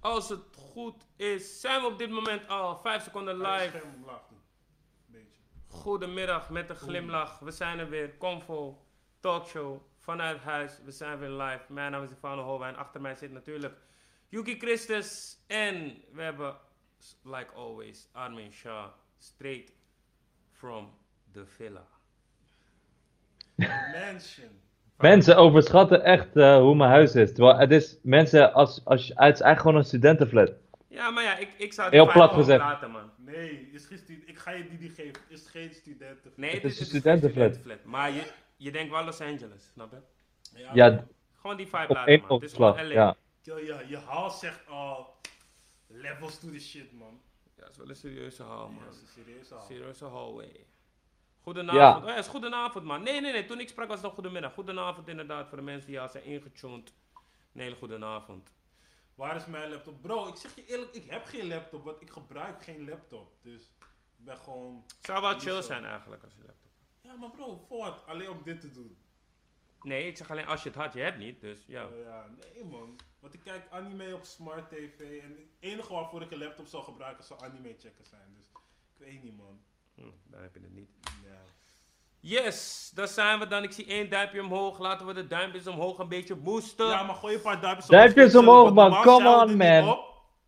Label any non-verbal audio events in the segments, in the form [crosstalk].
Als het goed is, zijn we op dit moment al 5 seconden live. Goedemiddag met een glimlach. We zijn er weer. Convo Talkshow vanuit huis. We zijn weer live. Mijn naam is Ivano Holwijn. Achter mij zit natuurlijk Yuki Christus. En we hebben, like always, Armin Shah. Straight from the villa. Mansion. Mensen overschatten echt eh, hoe mijn huis is. Terwijl het is, mensen, als, als, je- het is eigenlijk gewoon een studentenflat. Ja, maar ja, ik, ik zou Heel het plat gewoon gezegd. laten, man. Nee, is geen ik ga je die niet geven. Is geen studenten. Nee, Het is een studentenflat. studentenflat. Maar je, je denkt wel Los Angeles, snap je? Ja, Gewoon die vibe op laten, man. Het is gewoon. LA. Ja. Ja, je haal zegt al levels to the shit, man. Ja, het is wel een serieuze hal, man. Ja, is een serieus al. Serieuze hallway. Goedenavond. Ja. Oh ja, is goedenavond, man. Nee, nee, nee. Toen ik sprak was het nog goedemiddag. Goedenavond, inderdaad, voor de mensen die al zijn ingetuned. Een hele goedenavond. Waar is mijn laptop? Bro, ik zeg je eerlijk, ik heb geen laptop, want ik gebruik geen laptop. Dus ik ben gewoon... Het zou wel chill zijn eigenlijk als je laptop. Ja, maar bro, voor wat? Alleen om dit te doen. Nee, ik zeg alleen als je het had, je hebt niet. Dus ja. Ja, ja, nee man. Want ik kijk anime op smart tv en het enige waarvoor ik een laptop zou gebruiken zou anime checken zijn. Dus ik weet niet man. Hm, dan heb je het niet. Yes, daar zijn we dan. Ik zie één duimpje omhoog. Laten we de duimpjes omhoog een beetje boosten. Ja, maar gooi een paar duimpjes Duimpjes op. omhoog, man. Come on, man.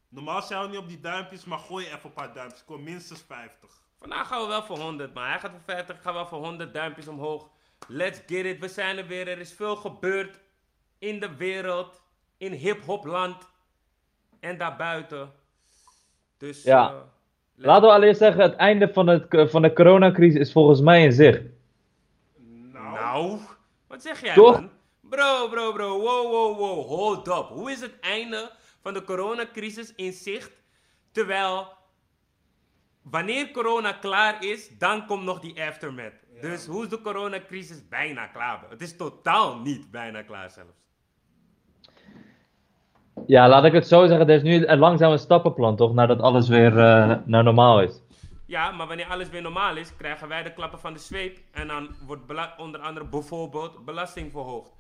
Normaal zijn we niet op die duimpjes, maar gooi even een paar duimpjes. Ik kom minstens 50. Vandaag gaan we wel voor 100, maar hij gaat voor 50. Ik ga wel voor 100 duimpjes omhoog. Let's get it. We zijn er weer. Er is veel gebeurd in de wereld, in hip-hopland en daarbuiten. Dus Ja. eh, Laten we allereerst zeggen, het einde van, het, van de coronacrisis is volgens mij in zicht. Nou, Nou, wat zeg jij, Toch? man? Bro, bro, bro. Wow, wow, wow. Hold up. Hoe is het einde van de coronacrisis in zicht? Terwijl, wanneer corona klaar is, dan komt nog die aftermath. Dus hoe is de coronacrisis bijna klaar? Het is totaal niet bijna klaar zelfs. Ja, laat ik het zo zeggen, er is nu een langzame stappenplan toch, nadat alles weer eh, naar normaal is. Ja, maar wanneer alles weer normaal is, krijgen wij de klappen van de zweep. En dan wordt onder andere bijvoorbeeld belasting verhoogd.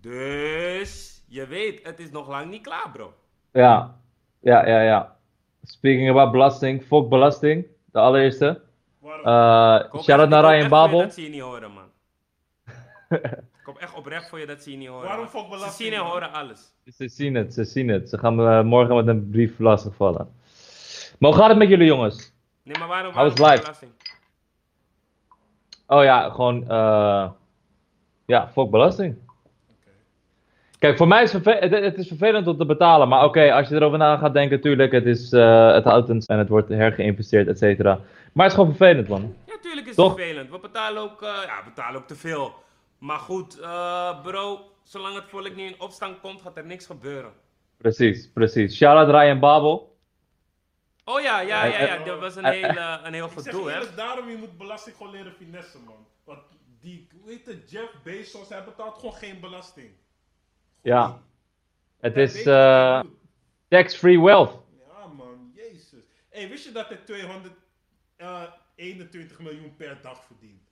Dus, je weet, het is nog lang niet klaar, bro. Ja, ja, ja, ja. Speaking about belasting, fuck belasting, de allereerste. waarom? Eh Ik hoop shout out echt- naar Ryan Babel. Dat zie je niet horen, man. [laughs] ik kom echt oprecht voor je dat zie je niet horen. Waarom fuck belasting, Ze zien en horen alles. Ze zien het, ze zien het. Ze gaan me eh, morgen met een brief lastigvallen. Maar hoe gaat het met jullie jongens? Nee, maar waarom, waarom belasting? Oh ja, gewoon, eh ja, fuck belasting. Oké. Kijk, voor mij is het, het, is vervelend om te betalen, maar oké, als je erover na gaat denken, tuurlijk, het, is, eh, het houdt een en het wordt hergeïnvesteerd, et cetera. Maar het is gewoon vervelend, man. Ja, tuurlijk is Toch? het vervelend. We betalen ook, eh, ja, we betalen ook te veel. Maar goed, eh, bro, zolang het volk niet in opstand komt, gaat er niks gebeuren. Precies, precies. Shout-out Ryan Babel. Oh ja, ja, ja, ja, dat was een heel, eh, een heel Ik zeg gedoe, hè. daarom je moet belasting gewoon leren finessen, man. Want die, hoe heet het, Jeff Bezos, hij betaalt gewoon geen belasting. Ja. Het is eh doet. tax-free wealth. Ja, man, jezus. Hey, wist je dat hij 221 miljoen per dag verdient?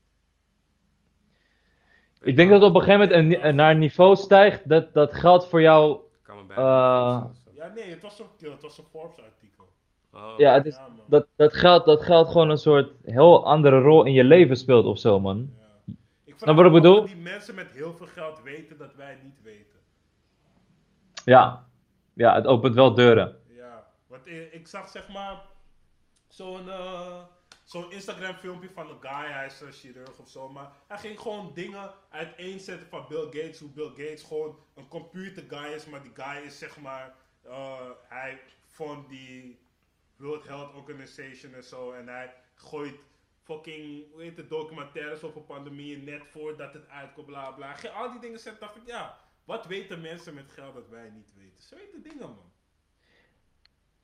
Ik denk dat op een gegeven moment een, naar een niveau stijgt dat dat geld voor jou. Kan me Eh, Ja, nee, het was, ook, het was een Forbes-artikel. Oh. Ja, het is, Ja, dat, dat, geld, dat geld gewoon een soort heel andere rol in je leven speelt of zo, man. Ja. Ik wat ik me bedoel? die mensen met heel veel geld weten dat wij niet weten. Ja. Ja, het opent wel deuren. Ja, want ik, ik zag zeg maar zo'n eh, zo'n Instagram filmpje van een guy, hij is een chirurg of zo, maar hij ging gewoon dingen uiteenzetten van Bill Gates, hoe Bill Gates gewoon een computer guy is, maar die guy is zeg maar, eh, hij vond die World Health Organization en zo en hij gooit fucking, hoe heet documentaires over pandemieën net voordat het uitkomt, bla bla. Al die dingen zetten, dacht ik, ja, wat weten mensen met geld dat wij niet weten? Ze weten dingen man.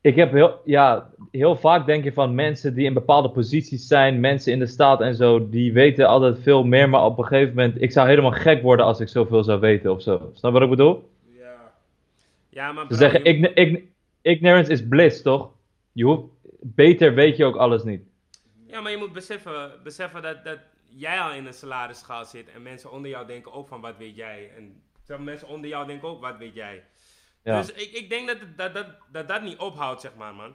Ik heb heel, ja, heel vaak denk je van mensen die in bepaalde posities zijn, mensen in de staat en zo, die weten altijd veel meer, maar op een gegeven moment, ik zou helemaal gek worden als ik zoveel zou weten of zo. Snap wat ik bedoel? Ja. Ja, maar Ze zeggen, ign- ign- ignorance is bliss, toch? Je hoeft, beter weet je ook alles niet. Ja, maar je moet beseffen, beseffen dat, dat jij al in een salarisschaal zit en mensen onder jou denken ook van wat weet jij. En mensen onder jou denken ook wat weet jij. Ja. Dus ik, ik denk dat, dat, dat, dat dat niet ophoudt, zeg maar, man.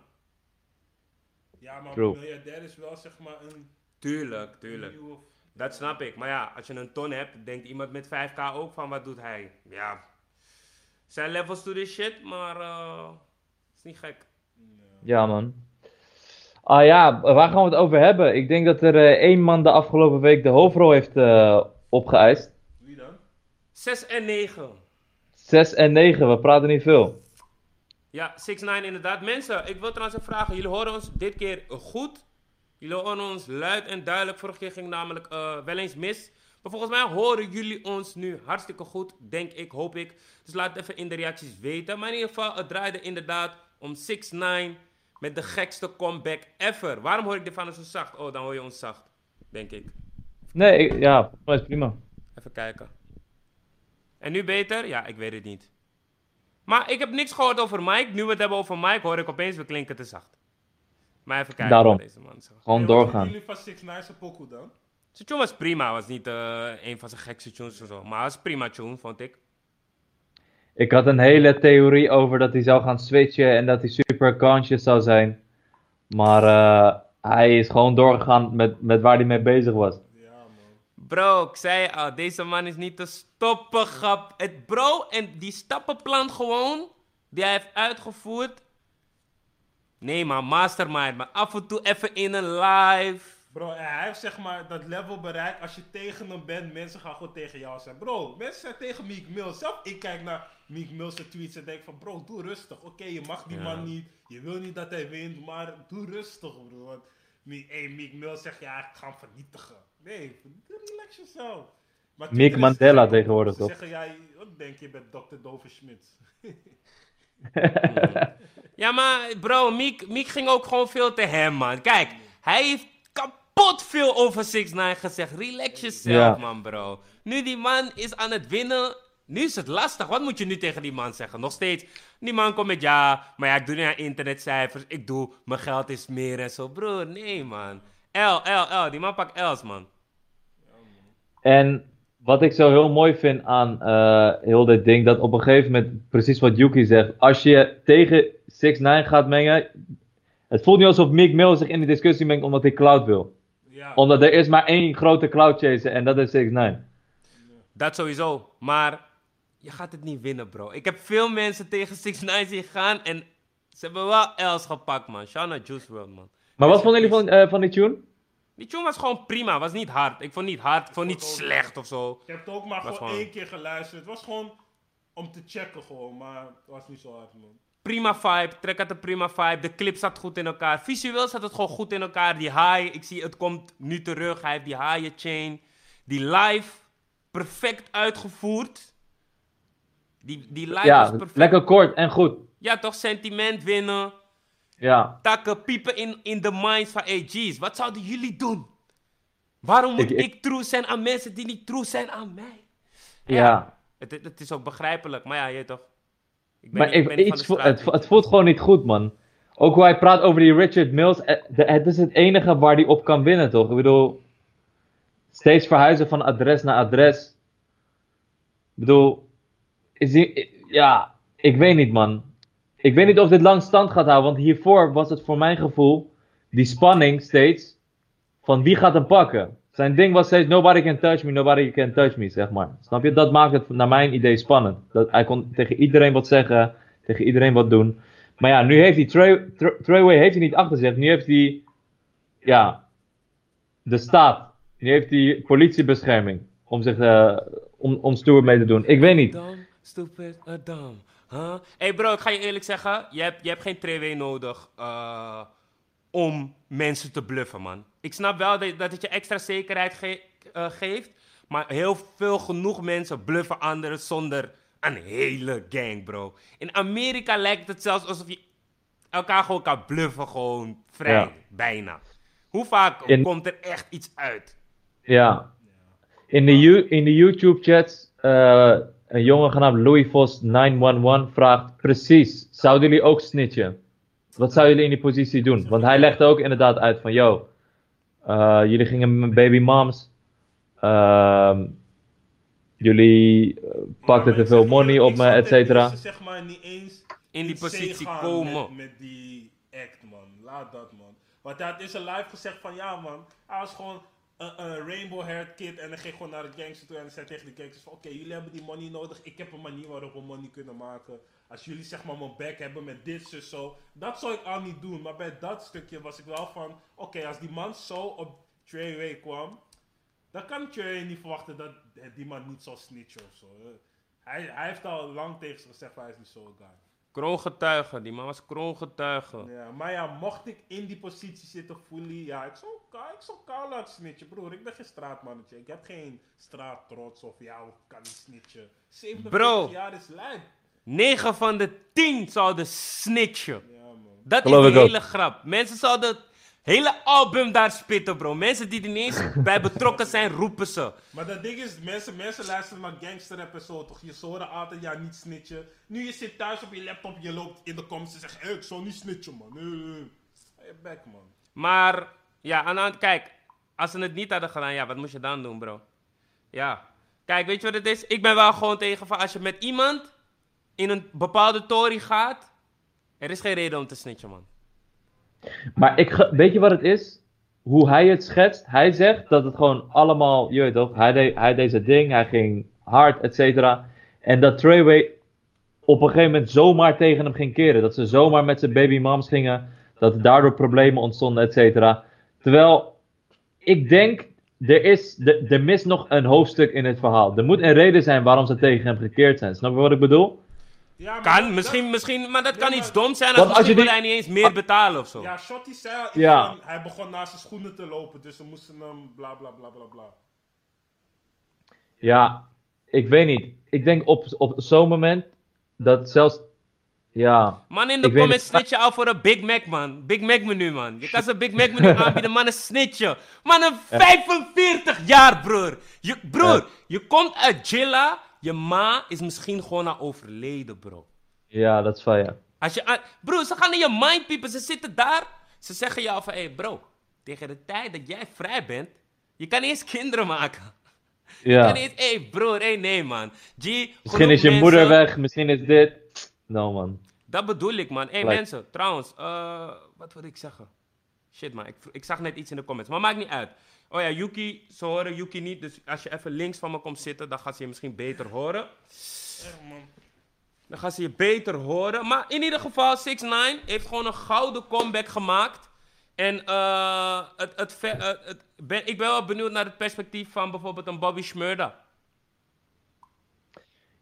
Ja, maar True. miljardair is wel zeg maar een Tuurlijk, tuurlijk. nieuwe... Dat snap ik. Maar ja, als je een ton hebt, denkt iemand met 5k ook van wat doet hij? Ja. Zijn levels to this shit, maar eh is niet gek. Ja, man. Ah ja, waar gaan we het over hebben? Ik denk dat er eh, één man de afgelopen week de hoofdrol heeft eh, opgeëist. Wie dan? 6 en 9. 6 en 9, we praten niet veel. Ja, 6 9 inderdaad. Mensen, ik wil trouwens even vragen. Jullie horen ons dit keer goed? Jullie horen ons luid en duidelijk. Vorige keer ging namelijk eh, wel eens mis. Maar volgens mij horen jullie ons nu hartstikke goed. Denk ik, hoop ik. Dus laat het even in de reacties weten. Maar in ieder geval, het draaide inderdaad om 6 9 met de gekste comeback ever. Waarom hoor ik dit van zo zacht? Oh, dan hoor je ons zacht. Denk ik. Nee, ik- ja, dat is prima. Even kijken. En nu beter? Ja, ik weet het niet. Maar ik heb niks gehoord over Mike. Nu we het hebben over Mike, hoor ik opeens we klinken te zacht. Maar even kijken Daarom. wat deze man zegt. Gewoon Hey, wat doorgaan. vinden jullie van Six Nine's pokoe dan? Zijn tune was prima. was niet eh, een van zijn gekste tunes of zo. Maar het was prima tune, vond ik. Ik had een hele theorie over dat hij zou gaan switchen en dat hij super conscious zou zijn. Maar eh, hij is gewoon doorgegaan met, met waar hij mee bezig was. Bro, ik zei al, deze man is niet te stoppen, grap. Het bro, en die stappenplan gewoon, die hij heeft uitgevoerd. Nee man, mastermind. Maar af en toe even in een live. Bro, en hij heeft zeg maar dat level bereikt. Als je tegen hem bent, mensen gaan gewoon tegen jou zijn. Bro, mensen zijn tegen Meek Mill. Zelf ik kijk naar Meek Mill's tweets en denk van, bro, doe rustig. Oké, je mag die Ja. man niet. Je wil niet dat hij wint, maar doe rustig, bro. Want hey, Meek Mill zegt, ja, ik ga hem vernietigen. Nee, relax jezelf. Is Mandela tegenwoordig, Ze toch? zeggen, ja, wat denk je met Dr. Dover Schmidt? [laughs] Ja, maar bro, Miek, Miek ging ook gewoon veel te hem, man. Kijk, hij heeft kapot veel over 6 9 gezegd. Relax jezelf, Ja. man, bro. Nu die man is aan het winnen. Nu is het lastig. Wat moet je nu tegen die man zeggen? Nog steeds. Die man komt met ja, maar ja, ik doe niet aan internetcijfers. Ik doe, mijn geld is meer en zo. Bro, nee, man. L, L, L. Die man pakt L's, man. En wat ik zo heel mooi vind aan eh, heel dit ding, dat op een gegeven moment, precies wat Yuki zegt, als je tegen 6 9 gaat mengen, het voelt niet alsof Meek Mill zich in de discussie mengt omdat hij cloud wil. Ja, Omdat er is maar één grote cloud chaser en dat is 6 9 Dat sowieso. Maar je gaat het niet winnen, bro. Ik heb veel mensen tegen 6 9 zien gaan en ze hebben wel L's gepakt, man. Shout out Juice WRLD, man. Maar wat vonden jullie van, eh, van die tune? Die tune was gewoon prima, was niet hard. Ik vond niet hard, ik vond niet slecht of zo. ik heb het ook maar gewoon gewoon- één keer geluisterd. Het was gewoon om te checken gewoon, maar het was niet zo hard, man. Prima vibe, track had een prima vibe, de clip zat goed in elkaar. Visueel zat het gewoon goed in elkaar. Die high, ik zie het komt nu terug. Hij heeft die high chain. Die live, perfect uitgevoerd. Die, die live was Ja, perfect. lekker kort en goed. Ja, toch sentiment winnen. Ja, takken, piepen in, in de minds van AG's. Wat zouden jullie doen? Waarom moet Ik- ik, ik- true zijn aan mensen die niet true zijn aan mij? ja. Het, het, het is ook begrijpelijk, maar ja, je toch. Ik ben Maar ik ben iets straat, het, weet het voelt gewoon niet goed, man. Ook hoe hij praat over die Richard Mills. eh, Het is het enige waar hij op kan winnen, toch? Ik bedoel, steeds verhuizen van adres naar adres. Ik bedoel, is die, ja, ik weet niet, man. Ik weet niet of dit lang stand gaat houden, want hiervoor was het voor mijn gevoel die spanning steeds van wie gaat hem pakken. Zijn ding was steeds nobody can touch me, nobody can touch me, zeg maar. Snap je? Dat maakt het naar mijn idee spannend. Dat hij kon tegen iedereen wat zeggen, tegen iedereen wat doen. Maar ja, nu heeft hij Treyway heeft hij niet achter zich. Nu heeft hij, ja, de staat. Nu heeft hij politiebescherming om zich, eh, om, stoer mee te doen. Ik weet niet. Stupid. Huh? Hey bro, ik ga je eerlijk zeggen. Je hebt, je hebt geen 2W nodig eh, om mensen te bluffen, man. Ik snap wel dat, dat het je extra zekerheid ge- eh, geeft. Maar heel veel genoeg mensen bluffen anderen zonder een hele gang, bro. In Amerika lijkt het zelfs alsof je elkaar gewoon kan bluffen, gewoon vrij, Ja. bijna. Hoe vaak In- komt er echt iets uit? Ja. In de, You- in de YouTube-chats, eh, een jongen genaamd Louis Vos 911 vraagt precies, zouden jullie ook snitchen? Wat zouden jullie in die positie doen? Want hij legde ook inderdaad uit van, yo, eh, jullie gingen met mijn baby moms. Ehm, jullie eh, pakten te veel money op me, et cetera. eerste, zeg maar niet eens In die positie komen. Met, met die act, man. Laat dat, man. Want hij had in zijn live gezegd van, ja, man. Hij was gewoon een, een rainbow haired kid en hij ging gewoon naar de gangster toe en zei tegen de gangsters van, oké, jullie hebben die money nodig. Ik heb een manier waarop we money kunnen maken. Als jullie, zeg maar, mijn back hebben met dit, zus, zo. Dat zou ik al niet doen. Maar bij dat stukje was ik wel van, oké, als die man zo op Treyway kwam, dan kan Treyway niet verwachten dat die man niet zal snitchen of zo. Hij, hij heeft al lang tegen ze gezegd van, hij is niet zo'n guy. Kroongetuige, die man was kroongetuige. Ja, maar ja, mocht ik in die positie zitten, fully, ja, ik zou, ik zou kou laten snitchen, broer. Ik ben geen straatmannetje. Ik heb geen straattrots of ja, ik kan niet snitchen. 47 Bro. jaar is lijp. 9 van de 10 zouden snitchen. Ja, man. Dat Geloof is ook. hele grap. Mensen zouden het hele album daar spitten, bro. Mensen die er niet eens [laughs] bij betrokken zijn, roepen ze. Maar dat ding is, mensen, mensen luisteren naar gangsterrap en zo, toch? Je horen altijd, ja, niet snitchen. Nu je zit thuis op je laptop, je loopt in de comments en zegt, hey, ik zou niet snitchen, man. Nee, nee, nee. Je bek, man. Maar, ja, aan de hand, kijk. Als ze het niet hadden gedaan, ja, wat moest je dan doen, bro? Ja. Kijk, weet je wat het is? Ik ben wel gewoon tegen van, als je met iemand in een bepaalde tory gaat, er is geen reden om te snitchen, man. Maar ik, weet je wat het is? Hoe hij het schetst. Hij zegt dat het gewoon allemaal, je weet toch, hij deed, hij deed zijn ding, hij ging hard, et cetera. En dat Treyway op een gegeven moment zomaar tegen hem ging keren. Dat ze zomaar met zijn baby moms gingen. Dat daardoor problemen ontstonden, et cetera. Terwijl, ik denk, er, is, er, er mist nog een hoofdstuk in het verhaal. Er moet een reden zijn waarom ze tegen hem gekeerd zijn. Snap je wat ik bedoel? Ja, maar Kan, dat- misschien, misschien, maar dat Ja, kan iets dom zijn. Want Als misschien wil die- hij niet eens meer betalen of zo. Ja, Shotty zei Ja. van, hij begon naast zijn schoenen te lopen, dus ze moesten hem bla bla bla bla bla. Ja, ik weet niet. Ik denk op, op zo'n moment dat zelfs. Ja. Man, in de comments het. snitch je al voor een Big Mac, man. Big Mac menu, man. Je kan ze een Big Mac menu [laughs] aanbieden, man, een snitje. Man, een 45 jaar, broer. Je, broer, Ja. je komt uit Jilla. Je ma is misschien gewoon al overleden, bro. Ja, dat is van ja. Als je, broer, ze gaan in je mind piepen. Ze zitten daar. Ze zeggen jou van, hé, hey, bro. Tegen de tijd dat jij vrij bent, je kan eens kinderen maken. Je Ja. kan niet eens, hé, hey, broer, hé, nee, man. G, Misschien is je mensen- moeder weg, misschien is dit. No man. Dat bedoel ik, man. Hé, hey, Like- mensen, trouwens, eh, wat wil ik zeggen? Shit, man, ik, ik zag net iets in de comments, maar maakt niet uit. Oh ja, Yuki, ze horen Yuki niet, dus als je even links van me komt zitten, dan gaan ze je misschien beter horen. Echt, man. Dan gaan ze je beter horen. Maar in ieder geval, 6 9 heeft gewoon een gouden comeback gemaakt. En eh, het, het, eh, het, ben, ik ben wel benieuwd naar het perspectief van bijvoorbeeld een Bobby Shmurda.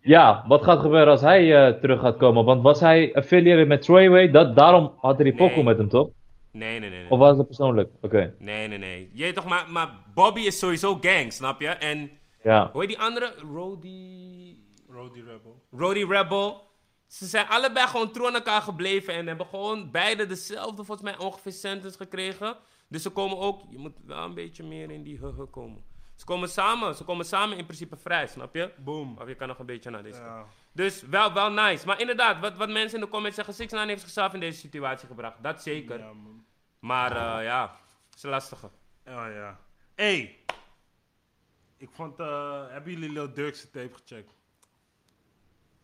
Ja, wat gaat gebeuren als hij eh, terug gaat komen? Want was hij affiliated met Treyway? Dat, daarom had hij die Nee. pokoe met hem, toch? Nee, nee, nee. nee. Of was dat persoonlijk? Oké. Nee, nee, nee. Je weet toch, maar, maar Bobby is sowieso gang, snap je? En Ja. hoe heet die andere? Rody... Roddy Rebel. Roddy Rebel. Ze zijn allebei gewoon trouw aan elkaar gebleven en hebben gewoon beide dezelfde, volgens mij, ongeveer sentence gekregen. Dus ze komen ook, je moet wel een beetje meer in die hugge komen. Ze komen samen, ze komen samen in principe vrij, snap je? Boom. Of je kan nog een beetje naar deze kant. Dus wel, wel nice. Maar inderdaad, wat, wat mensen in de comments zeggen, 6 9 heeft zichzelf in deze situatie gebracht. Dat zeker. Ja, man. Maar eh, ja, het is een lastige. Ja, ja. Hey. Ik vond, eh, hebben jullie Lil Durk's tape gecheckt?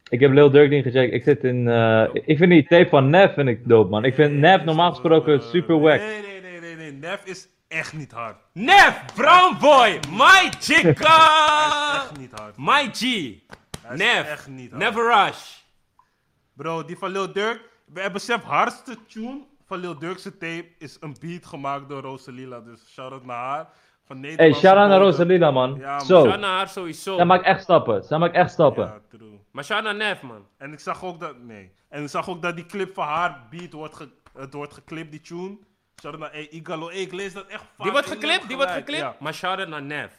Ik heb Lil Durk niet gecheckt. Ik zit in. eh, ik vind die tape van Nev vind ik dope, man. Ik vind Nev normaal gesproken super wack. Nee, nee, nee, nee, nee. Nev is echt niet hard. Nev, Brown Boy, my chica! Echt niet hard. My G, Hij is Nev, echt niet hard. Never Rush. Bro, die van Lil Durk. We hebben zelf hardste tune van Lil Durk's tape is een beat gemaakt door Rosalila. Dus shout-out naar haar. Van Hey, Nederlandse shout-out naar bodem. Rosalina, man. Ja, man. Zo. Shout naar haar sowieso. Zij maakt echt stappen. Zij maakt echt stappen. Ja, true. Maar shout naar Nev, man. En ik zag ook dat, nee. En ik zag ook dat die clip van haar beat wordt, ge, het wordt geklipt, die tune. Shout-out naar Igalo. Ik lees dat echt vaak. Die wordt geklipt, die wordt geklipt. Ja. Maar shout out naar Nev.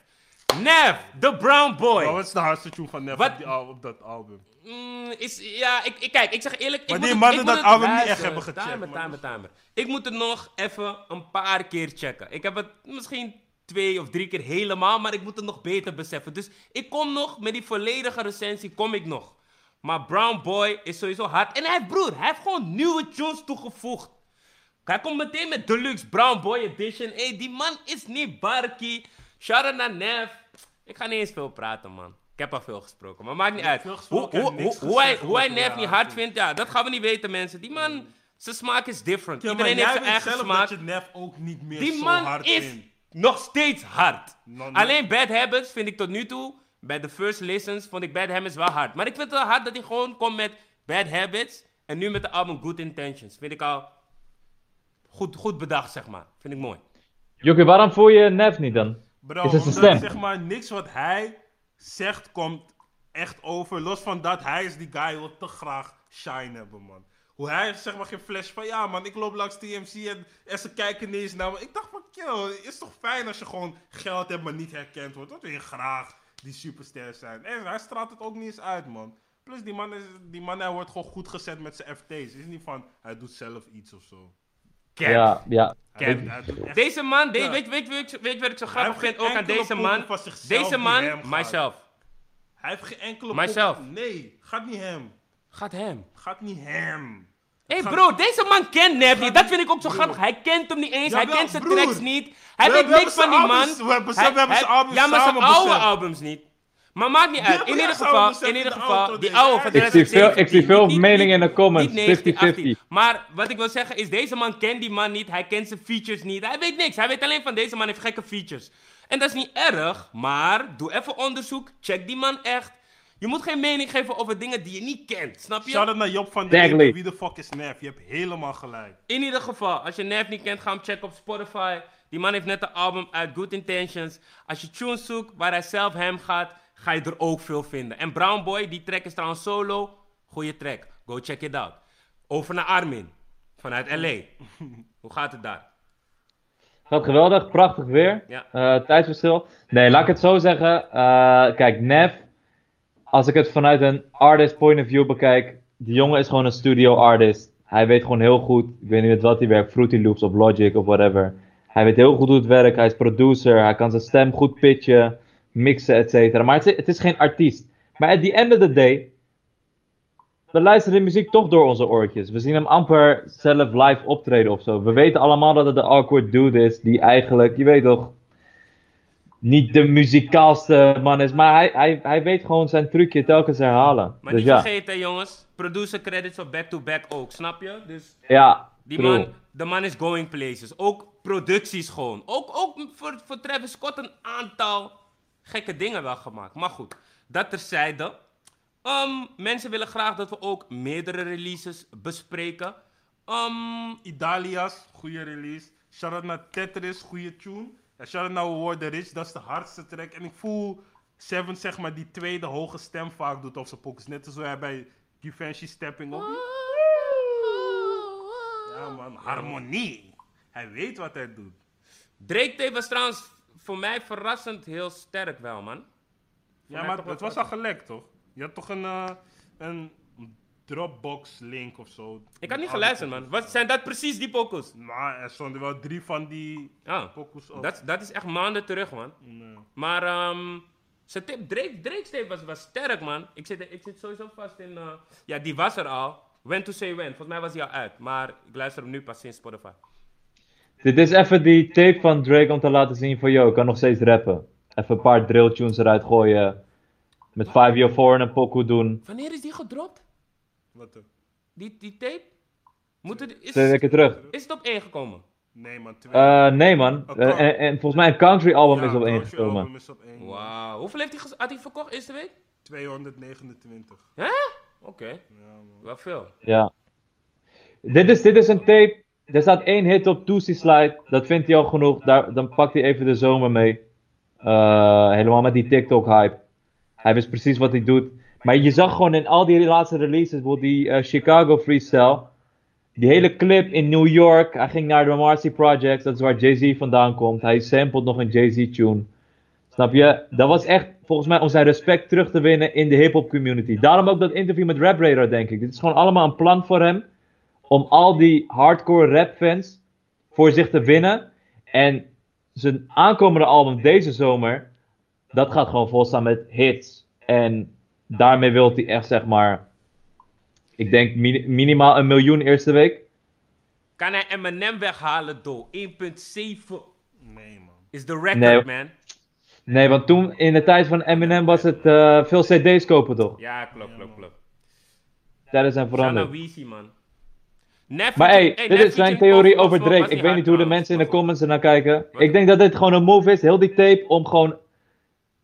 Nev, the brown boy. Maar wat is de hardste tune van Nev op, die op dat album? Mm, is, ja, ik, ik, kijk, ik zeg eerlijk. ik Maar moet die mannen dat album niet echt hebben gecheckt, Timer, timer, timer. Ik moet het nog even een paar keer checken. Ik heb het misschien twee of drie keer helemaal, maar ik moet het nog beter beseffen. Dus ik kom nog, met die volledige recensie kom ik nog. Maar Brown Boy is sowieso hard. En hij heeft, broer, hij heeft gewoon nieuwe tunes toegevoegd. Hij komt meteen met Deluxe Brown Boy Edition. Hé, die man is niet barkie. Naar Nev. Ik ga niet eens veel praten, man. Ik heb al veel gesproken, maar maakt niet uit. Hoe, veel gesproken hoe, hoe, hoe hij, hoe hij Nef je niet hard vindt, ja, dat gaan we niet weten, mensen. Die man, zijn smaak is different. Ja, Iedereen heeft zijn eigen zelf smaak. dat je Nef ook niet meer Die zo man hard is vindt. nog steeds hard. Alleen Bad Habits vind ik tot nu toe, bij de first listens, vond ik Bad Habits wel hard. Maar ik vind het wel hard dat hij gewoon komt met Bad Habits. En nu met de album Good Intentions. Vind ik al goed, goed bedacht, zeg maar. Vind ik mooi. Jokie, waarom voel je Nef niet dan? Bro, Is het omdat, stem? zeg maar, niks wat hij zegt komt echt over. Los van dat, hij is die guy wil te graag shine hebben, man. Hoe hij zeg maar geen flash van, ja man, ik loop langs TMC en, en ze kijken niet eens naar me. Ik dacht van, kill, is toch fijn als je gewoon geld hebt, maar niet herkend wordt. Dat wil je graag die superster zijn. En hij straalt het ook niet eens uit, man. Plus, die man, is, die man hij wordt gewoon goed gezet met zijn FT's. Het is niet van, hij doet zelf iets of zo. Cap. Ja, ja. Cap. Deze man, de- Ja. weet, weet, weet, weet je wat ik zo grappig vind ook aan deze man? van zichzelf Deze man, myself. Hij heeft geen enkele Myself. pop- Nee, gaat niet hem. Gaat hem. Gaat niet hem. Hé hey Gaat- bro, deze man kent gaat Dat vind ik ook zo grappig. Hij kent hem niet eens. hij kent zijn broer. tracks niet. Hij We weet niks van die man. we hebben- Hij- we hebben zijn albums Ja, maar zijn oude albums niet. Maar maakt niet uit. In ieder geval, beseft in ieder de geval, die deze. oude van Ik zie veel- 2017. ik zie veel meningen in de comments, niet 19, 50-50. 18. Maar wat ik wil zeggen is, deze man kent die man niet. Hij kent zijn features niet. Hij weet niks. Hij weet alleen van deze man heeft gekke features. En dat is niet erg, maar doe even onderzoek. Check die man echt. Je moet geen mening geven over dingen die je niet kent. Snap je? Shout out naar Job van der. Wie de fuck is Nef? Je hebt helemaal gelijk. In ieder geval, als je Nef niet kent, ga hem checken op Spotify. Die man heeft net een album uit Good Intentions. Als je tunes zoekt waar hij zelf hem gaat, ga je er ook veel vinden. En Brown Boy, die track is trouwens solo. Goeie track. Go check it out. Over naar Armin. Vanuit LA. [laughs] Hoe gaat het daar? Gaat geweldig, prachtig weer. Ja. Eh, tijdsverschil. Nee, laat ik het zo zeggen. Eh, kijk, Nef, als ik het vanuit een artist point of view bekijk, die jongen is gewoon een studio artist. Hij weet gewoon heel goed, ik weet niet met wat hij werkt, Fruity Loops of Logic of whatever. Hij weet heel goed hoe het werkt, hij is producer, hij kan zijn stem goed pitchen, mixen, et cetera. Maar het is, het is geen artiest. Maar at the end of the day, we luisteren de muziek toch door onze oortjes. We zien hem amper zelf live optreden of zo. We weten allemaal dat het de awkward dude is, die eigenlijk, je weet toch, niet de muzikaalste man is. Maar hij, hij, hij weet gewoon zijn trucje telkens herhalen. Maar dus niet ja, vergeten, jongens. Producer credits op back-to-back ook, snap je? Dus ja, die true. man, de man is going places. Ook producties gewoon. Ook, ook voor, voor Travis Scott een aantal gekke dingen wel gemaakt. Maar goed, dat terzijde. Um, mensen willen graag dat we ook meerdere releases bespreken. Um, Idalias, goede release. Shout out naar Tetris, goede tune. En shout out naar We Worden Rich, dat is de hardste track. En ik voel Seven, zeg maar, die tweede hoge stem vaak doet op zijn pokus. Net als hij bij Givenchy Stepping op. Ja man, harmonie. Hij weet wat hij doet. Drake Tape was trouwens voor mij verrassend heel sterk wel, man. Ja, maar het was al gelekt, toch? Je had toch een, eh, een Dropbox link of zo. Ik had niet geluisterd, man. Wat zijn dat precies die pokus? Maar er stonden wel drie van die Ah, pokus op. dat, dat is echt maanden terug, man. Nee. Maar zijn tip, Drake, Drake's tape was, was sterk, man. Ik zit, ik zit sowieso vast in... eh, ja, die was er al. When to say when. Volgens mij was hij al uit. Maar ik luister hem nu pas sinds Spotify. Dit is even die tape van Drake om te laten zien van, yo, ik kan nog steeds rappen. Even een paar drill tunes eruit gooien. Met 504 en een pokoe doen. Wanneer is die gedropt? Wat dan? Die, die tape? Moet het, is, Twee weken terug. is het op één gekomen? Nee man, twee. Eh, nee man. Een Eh, en, en volgens mij een country album Ja, is op één Country gekomen. album is op één. Wauw. Hoeveel heeft hij, had hij verkocht eerste week? 229. Hè? Oké. Ja, man. Wel veel. Ja. Dit is, dit is een tape. Er staat één hit op Tootsie Slide. Dat vindt hij al genoeg. Daar, dan pakt hij even de zomer mee. Eh, helemaal met die TikTok-hype. Hij wist precies wat hij doet. Maar je zag gewoon in al die laatste releases, bijvoorbeeld die eh, Chicago Freestyle. Die hele clip in New York. Hij ging naar de Marcy Projects. Dat is waar Jay-Z vandaan komt. Hij sampled nog een Jay-Z-tune. Snap je? Dat was echt volgens mij om zijn respect terug te winnen in de hip-hop community. Daarom ook dat interview met Rap Radar, denk ik. Dit is gewoon allemaal een plan voor hem. Om al die hardcore rap fans voor zich te winnen. En zijn aankomende album deze zomer. Dat gaat gewoon volstaan met hits. En daarmee wil hij echt zeg maar. Ik denk mini- minimaal een miljoen eerste week. Kan hij Eminem weghalen door 1.7 Nee man. is de record, Nee. man. Nee, want toen in de tijd van Eminem was het eh, veel CD's kopen toch? Ja, klopt, klopt, klopt. Tijden zijn veranderd. Weezy, man. Nef Maar hey, hey, dit is zijn theorie over Drake. Ik weet niet hoe de mensen in de comments ernaar kijken. Wat? Ik denk dat dit gewoon een move is, heel die tape, om gewoon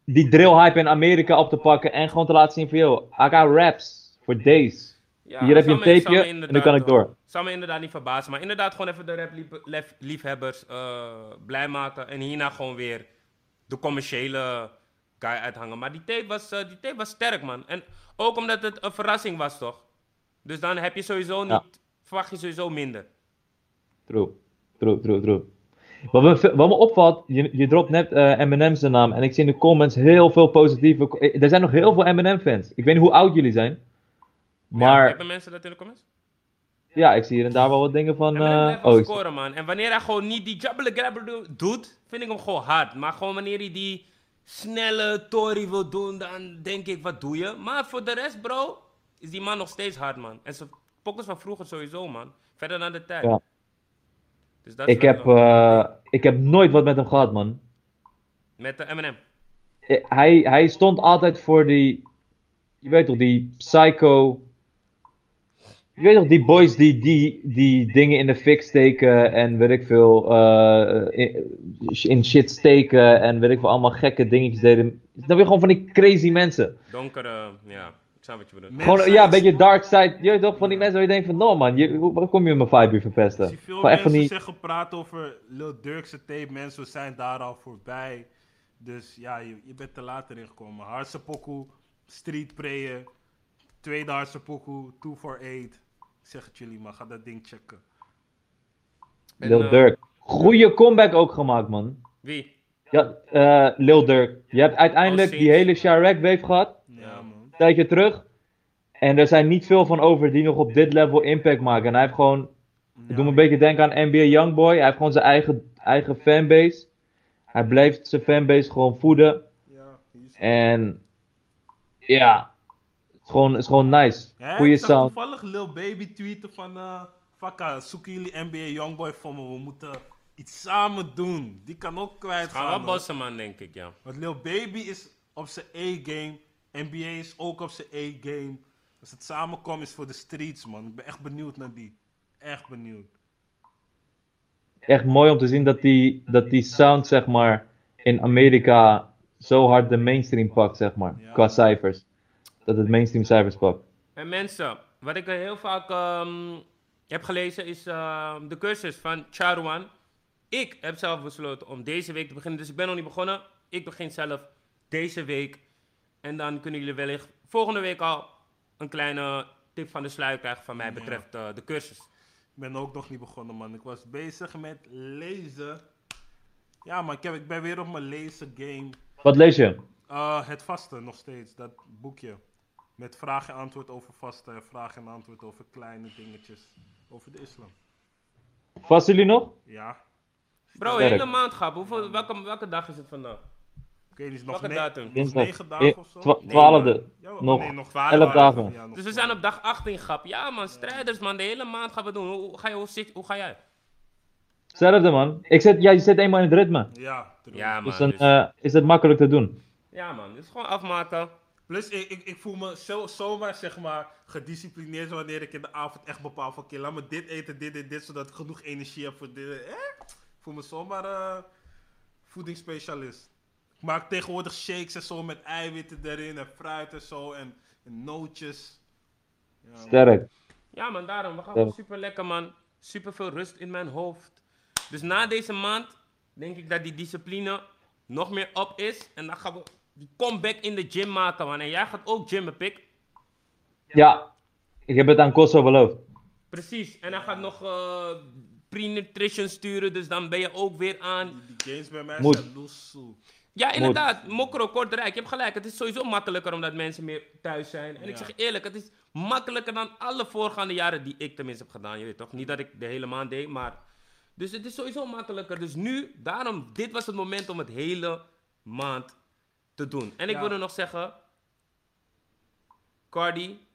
die drill hype in Amerika op te pakken en gewoon te laten zien van, yo, I got raps for days. Ja, Hier heb je een me- tapeje en nu kan ik door. eh, Zou me inderdaad niet verbazen. Maar inderdaad gewoon even de rap-liefhebbers blij maken. En hierna gewoon weer de commerciële guy uithangen. Maar die tape, was, eh, die tape was sterk, man. En ook omdat het een verrassing was, toch? Dus dan heb je sowieso niet... Ja. Verwacht je sowieso minder. True, true, true, true. Wat me, wat me opvalt, je, je dropt net eh Eminem zijn naam en ik zie in de comments heel veel positieve... eh, Er zijn nog heel veel Eminem-fans. Ik weet niet hoe oud jullie zijn. Ja, Maar hebben mensen dat in de comments? ja, ik zie hier en daar wel wat dingen van... Wel oh, scoren, man. En wanneer hij gewoon niet die jabbele grabber do- doet, vind ik hem gewoon hard. Maar gewoon wanneer hij die snelle Tory wil doen, dan denk ik, wat doe je? Maar voor de rest, bro, is die man nog steeds hard, man. En zijn pokkers van vroeger sowieso, man. Verder naar de tijd. Ja. Dus dat ik, heb, eh, ik heb nooit wat met hem gehad, man. Met de Eminem. Eh, Hij, hij stond altijd voor die... Je weet toch, die psycho... Je weet toch, die boys die, die, die dingen in de fik steken en weet ik veel, eh, in, in shit steken en weet ik veel, allemaal gekke dingetjes deden. Dan weer gewoon van die crazy mensen. Donkere, ja. Ik snap wat je bedoelt. Mensen- Gewoon, ja, een beetje dark side. Je weet toch, van die mensen waar je denkt van, no man, je, hoe, waar kom je mijn vibe hier verpesten? Ik zie veel van mensen die... zeggen praten over Lil Durkse tape. Mensen zijn daar al voorbij. Dus ja, je, je bent te laat erin gekomen. Hardste pokoe, street prayer. Tweede hardste pokoe, 2 for 8. Ik zeg het jullie, maar ga dat ding checken. En, Lil eh, Durk. Goeie comeback ook gemaakt, man. Wie? Ja, eh, Lil Durk. Je hebt uiteindelijk Oh, die hele Chirac wave gehad, tijdje terug. En er zijn niet veel van over die nog op dit level impact maken. En hij heeft gewoon, ik Ja, doe me een beetje denken aan NBA Youngboy. Hij heeft gewoon zijn eigen, eigen fanbase. Hij blijft zijn fanbase gewoon voeden. Ja, is- En ja, het is gewoon, het is gewoon nice. Ja, Goeie ik zag sound. toevallig Lil Baby tweeten van... eh Fakka, zoeken jullie NBA Youngboy voor me? We moeten iets samen doen. Die kan ook kwijt Gaan gaan. wel hoor. bossen, man, denk ik, ja. Want Lil Baby is op zijn A-game. NBA is ook op zijn A-game. Als het samenkomt is voor de streets, man. Ik ben echt benieuwd naar die. Echt benieuwd. Echt mooi om te zien dat die, dat die sound, zeg maar, in Amerika zo hard de mainstream pakt, zeg maar. Ja. Qua cijfers. Dat het mainstream cijfers pakt. En mensen, wat ik heel vaak ehm, heb gelezen is ehm, de cursus van Charuan. Ik heb zelf besloten om deze week te beginnen, dus ik ben nog niet begonnen. Ik begin zelf deze week. En dan kunnen jullie wellicht volgende week al een kleine tip van de sluier krijgen van mij Ja. betreft eh, de cursus. Ik ben ook nog niet begonnen, man. Ik was bezig met lezen. Ja, man. Ik, heb, ik ben weer op mijn lezen game. Wat lees je? Eh, het vasten nog steeds. Dat boekje. Met vraag en antwoord over vasten. En vraag en antwoord over kleine dingetjes. Over de islam. Vasten jullie nog? Ja. Bro, hele maand, grap. Hoeveel, welke, welke dag is het vandaag? Ik weet niet, nog, Welke datum? nog Dinsdag. negen dagen of zo? twa- Nee, Twaalfde. Ja, oh, nog nee, nog 12 elf dagen. Ja, nog Dus we zijn op dag 18, grap. Ja man, strijders man, de hele maand gaan we doen. Hoe, hoe ga, je, hoe, zit- hoe ga jij? Hetzelfde man. Ik zit, ja, je zit eenmaal in het ritme. Ja, true. Ja man, Dus dan dus- eh, is het makkelijk te doen. ja man, dus gewoon afmaken. Plus, ik, ik, ik voel me zo, zomaar, zeg maar, gedisciplineerd wanneer ik in de avond echt bepaal van, oké, laat me dit eten, dit en dit, zodat ik genoeg energie heb voor dit. Eh? Ik voel me zomaar eh voedingsspecialist. Ik maak tegenwoordig shakes en zo met eiwitten erin en fruit en zo en, en nootjes. Ja, man. Sterk. Ja man, daarom. We gaan super lekker man. Super veel rust in mijn hoofd. Dus na deze maand denk ik dat die discipline nog meer op is. En dan gaan we die comeback in de gym maken man. En jij gaat ook gymmen, pik. Ja, ik heb het aan Kosso beloofd. Precies. En hij gaat nog eh pre-nutrition sturen. Dus dan ben je ook weer aan. Die, die games bij mij Moet. zijn loesoe. Ja, inderdaad. Mokro, Kortrijk. Je hebt gelijk. Het is sowieso makkelijker omdat mensen meer thuis zijn. En ik zeg eerlijk, het is makkelijker dan alle voorgaande jaren die ik tenminste heb gedaan. Je weet toch? Niet dat ik de hele maand deed, maar... Dus het is sowieso makkelijker. Dus nu, daarom, dit was het moment om het hele maand te doen. En ik Ja. wilde nog zeggen... Cardi...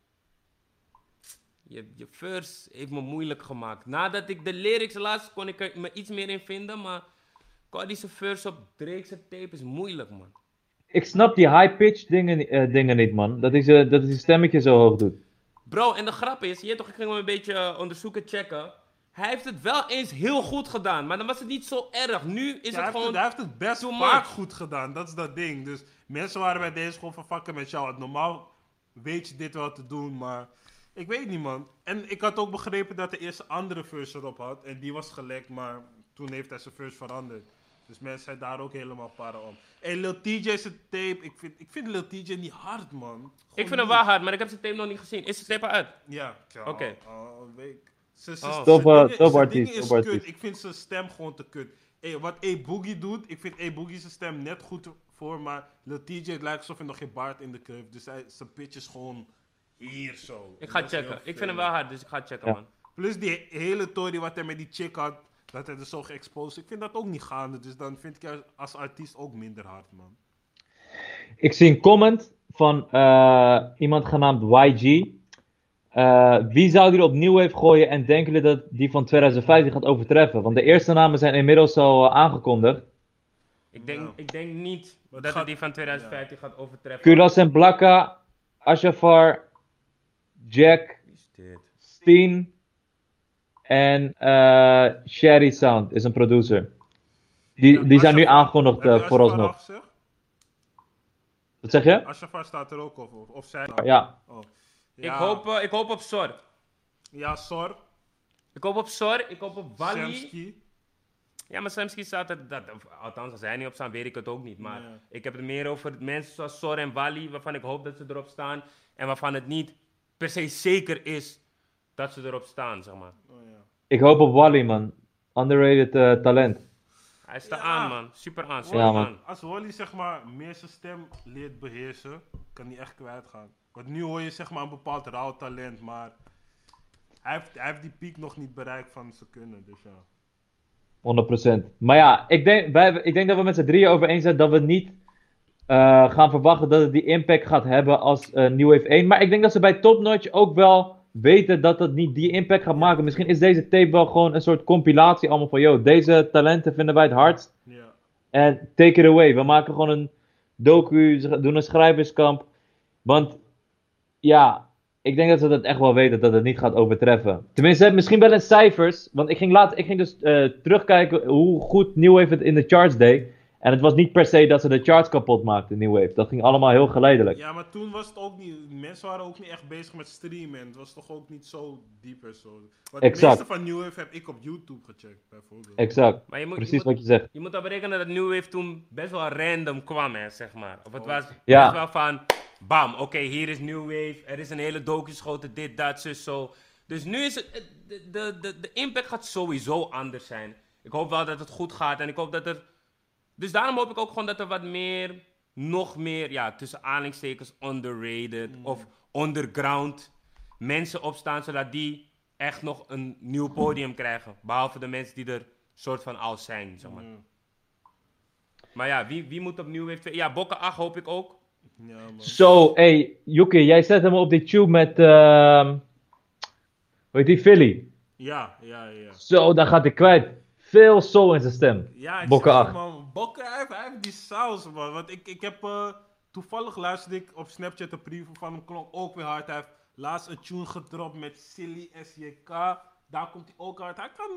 Je, je verse heeft me moeilijk gemaakt. Nadat ik de lyrics las, kon ik er me iets meer in vinden, maar... Cardi's verse op Drake's tape is moeilijk, man. Ik snap die high-pitch dingen, eh, dingen niet, man. Dat is, eh, dat is die stemmetje zo hoog doet. Bro, en de grap is, je toch, ik ging hem een beetje eh, onderzoeken, checken. Hij heeft het wel eens heel goed gedaan, maar dan was het niet zo erg. Nu is Ja, het heeft gewoon... het, hij heeft het best vaak goed gedaan. Dat is dat ding. Dus mensen waren bij deze gewoon van fucken met jou. Normaal weet je dit wel te doen, maar ik weet niet, man. En ik had ook begrepen dat de eerste andere verse erop had. En die was gelekt, maar toen heeft hij zijn verse veranderd. Dus mensen zijn daar ook helemaal para om. En Lil TJ's tape, ik vind, ik vind Lil TJ niet hard, man. Gewoon Ik vind hem wel hard, maar ik heb zijn tape nog niet gezien. Is de tape al uit? Ja, ja Oké. al een week. Oh. Top, zijn artiest. Ik vind zijn stem gewoon te kut. Hey, wat A Boogie doet, ik vind A Boogie zijn stem net goed voor, maar Lil TJ het lijkt alsof hij nog geen baard in de curve. Dus hij, zijn pitch is gewoon hier zo. Ik ga checken. Ik vind hem wel hard, dus ik ga checken, Ja. man. Plus die hele story wat hij met die chick had, dat hij er zo geëxposed. Ik vind dat ook niet gaande, dus dan vind ik jou als artiest ook minder hard, man. Ik zie een comment van eh, iemand genaamd YG. Eh, wie zou die opnieuw heeft gooien en denken jullie dat die van 2015 gaat overtreffen? Want de eerste namen zijn inmiddels al eh, aangekondigd. Ik denk, Ja. ik denk niet dat gaat- die van 2015 gaat overtreffen. Kulas en Blakka, Ashafar, Jack? Steen en eh Sherry Sound is een producer. Die, die zijn nu aangekondigd eh, vooralsnog. Wat zeg je? Ashafar staat er ook op, of, of zij? Ja. Oh. Ik, Ja. hoop, eh, ik hoop op Sor. Ja, Sor. Ik hoop op Sor, ik hoop op Wally. Samsky. Ja, maar Samsky staat er, dat, of althans als hij niet op staan, weet ik het ook niet. Maar ik heb het meer over mensen zoals Sor en Wally, waarvan ik hoop dat ze erop staan. En waarvan het niet per se zeker is dat ze erop staan, zeg maar. Oh, ja. Ik hoop op Wally, man. Underrated eh, talent. Hij staat Ja. aan, man. Super aan, super Ja, man. aan. Als Wally zeg maar meer zijn stem leert beheersen, kan hij echt kwijtgaan. Want nu hoor je zeg maar een bepaald rauw talent, maar hij heeft, hij heeft die piek nog niet bereikt van zijn kunnen. Dus ja. 100%. Maar ja, ik denk, wij, ik denk dat we met z'n drieën over eens zijn dat we niet eh, gaan verwachten dat het die impact gaat hebben als eh New Wave 1. Maar ik denk dat ze bij Top Notch ook wel weten dat het niet die impact gaat maken. Misschien is deze tape wel gewoon een soort compilatie allemaal van, yo, deze talenten vinden wij het hardst. En take it away. We maken gewoon een docu, doen een schrijverskamp. Want ja, ik denk dat ze dat echt wel weten dat het niet gaat overtreffen. Tenminste, misschien wel in cijfers. Want ik ging, laat, ik ging dus eh, terugkijken hoe goed New Wave het in de charts deed. En het was niet per se dat ze de charts kapot maakten, New Wave. Dat ging allemaal heel geleidelijk. ja, maar toen was het ook niet, mensen waren ook niet echt bezig met streamen. Het was toch ook niet zo diep en zo. Want de meeste van New Wave heb ik op YouTube gecheckt, bijvoorbeeld. Exact. Maar je moet, Precies je moet, wat je zegt. je moet al berekenen dat New Wave toen best wel random kwam, hè, zeg maar. Of het Oh. was Ja. best wel van, bam, oké, hier is New Wave. Er is een hele docu geschoten, dit, dat, zus, zo. Dus nu is het, het- de, de, de, de impact gaat sowieso anders zijn. Ik hoop wel dat het goed gaat en ik hoop dat er... Dus daarom hoop ik ook gewoon dat er wat meer, nog meer, ja, tussen aanhalingstekens underrated of underground mensen opstaan, zodat die echt nog een nieuw podium krijgen. Behalve de mensen die er soort van al zijn, zeg maar. Mm. Maar ja, wie, wie moet opnieuw heeft... Ja, Bokken 8 hoop ik ook. Ja, man. Zo, hey, Yuki, jij zet hem op die tube met, ehm hoe heet die, Philly. Ja, ja, ja. Zo, daar gaat hij kwijt. Veel soul in zijn stem. Ja, ik Bokken zeg je, acht. man. Bokken, hij heeft, hij heeft die saus, man. Want ik, ik heb eh, toevallig luisterde ik op Snapchat een preview van hem, klonk ook weer hard. Hij heeft laatst een tune gedropt met Silly SJK. Daar komt hij ook hard. Hij kan,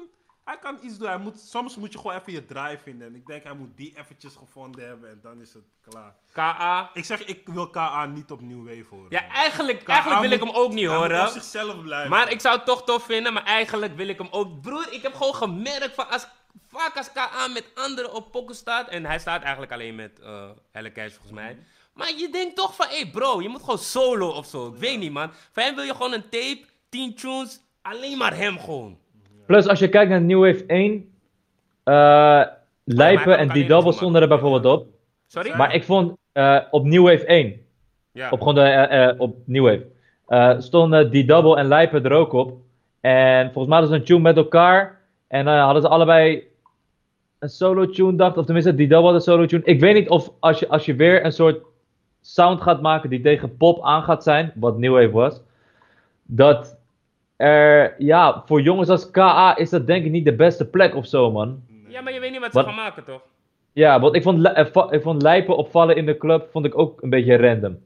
hij kan iets doen. Hij moet, soms moet je gewoon even je draai vinden. En ik denk, hij moet die eventjes gevonden hebben en dan is het klaar. KA. Ik zeg, ik wil KA niet opnieuw wave horen. Ja, eigenlijk, eigenlijk wil ik hem ook niet Hij moet horen. op zichzelf blijven. Maar ik zou het toch tof vinden, maar eigenlijk wil ik hem ook. Broer, ik heb gewoon gemerkt van als, vaak als KA met anderen op pokken staat. En hij staat eigenlijk alleen met Elle Cash volgens mij. Maar je denkt toch van, hé hey bro, je moet gewoon solo of zo. Ik weet niet man. Van hem wil je gewoon een tape, 10 tunes, alleen maar hem gewoon. Plus, als je kijkt naar New Wave 1, eh hij Lijpen en die double stonden er bijvoorbeeld op. Sorry? Maar ik vond eh, op New Wave 1, ja. op gewoon de, eh, eh, op New Wave, eh, stonden die double en Lijpen er ook op. En volgens mij hadden ze een tune met elkaar. En eh, hadden ze allebei een solo tune, dacht Of tenminste, die double had een solo tune. Ik weet niet of als je, als je weer een soort sound gaat maken die tegen pop aan gaat zijn, wat New Wave was, dat er, ja, voor jongens als KA is dat denk ik niet de beste plek of zo, man. Nee. Ja, maar je weet niet wat ze Wat- gaan maken, toch? Ja, want ik vond, eh, ik vond Lijpen opvallen in de club vond ik ook een beetje random.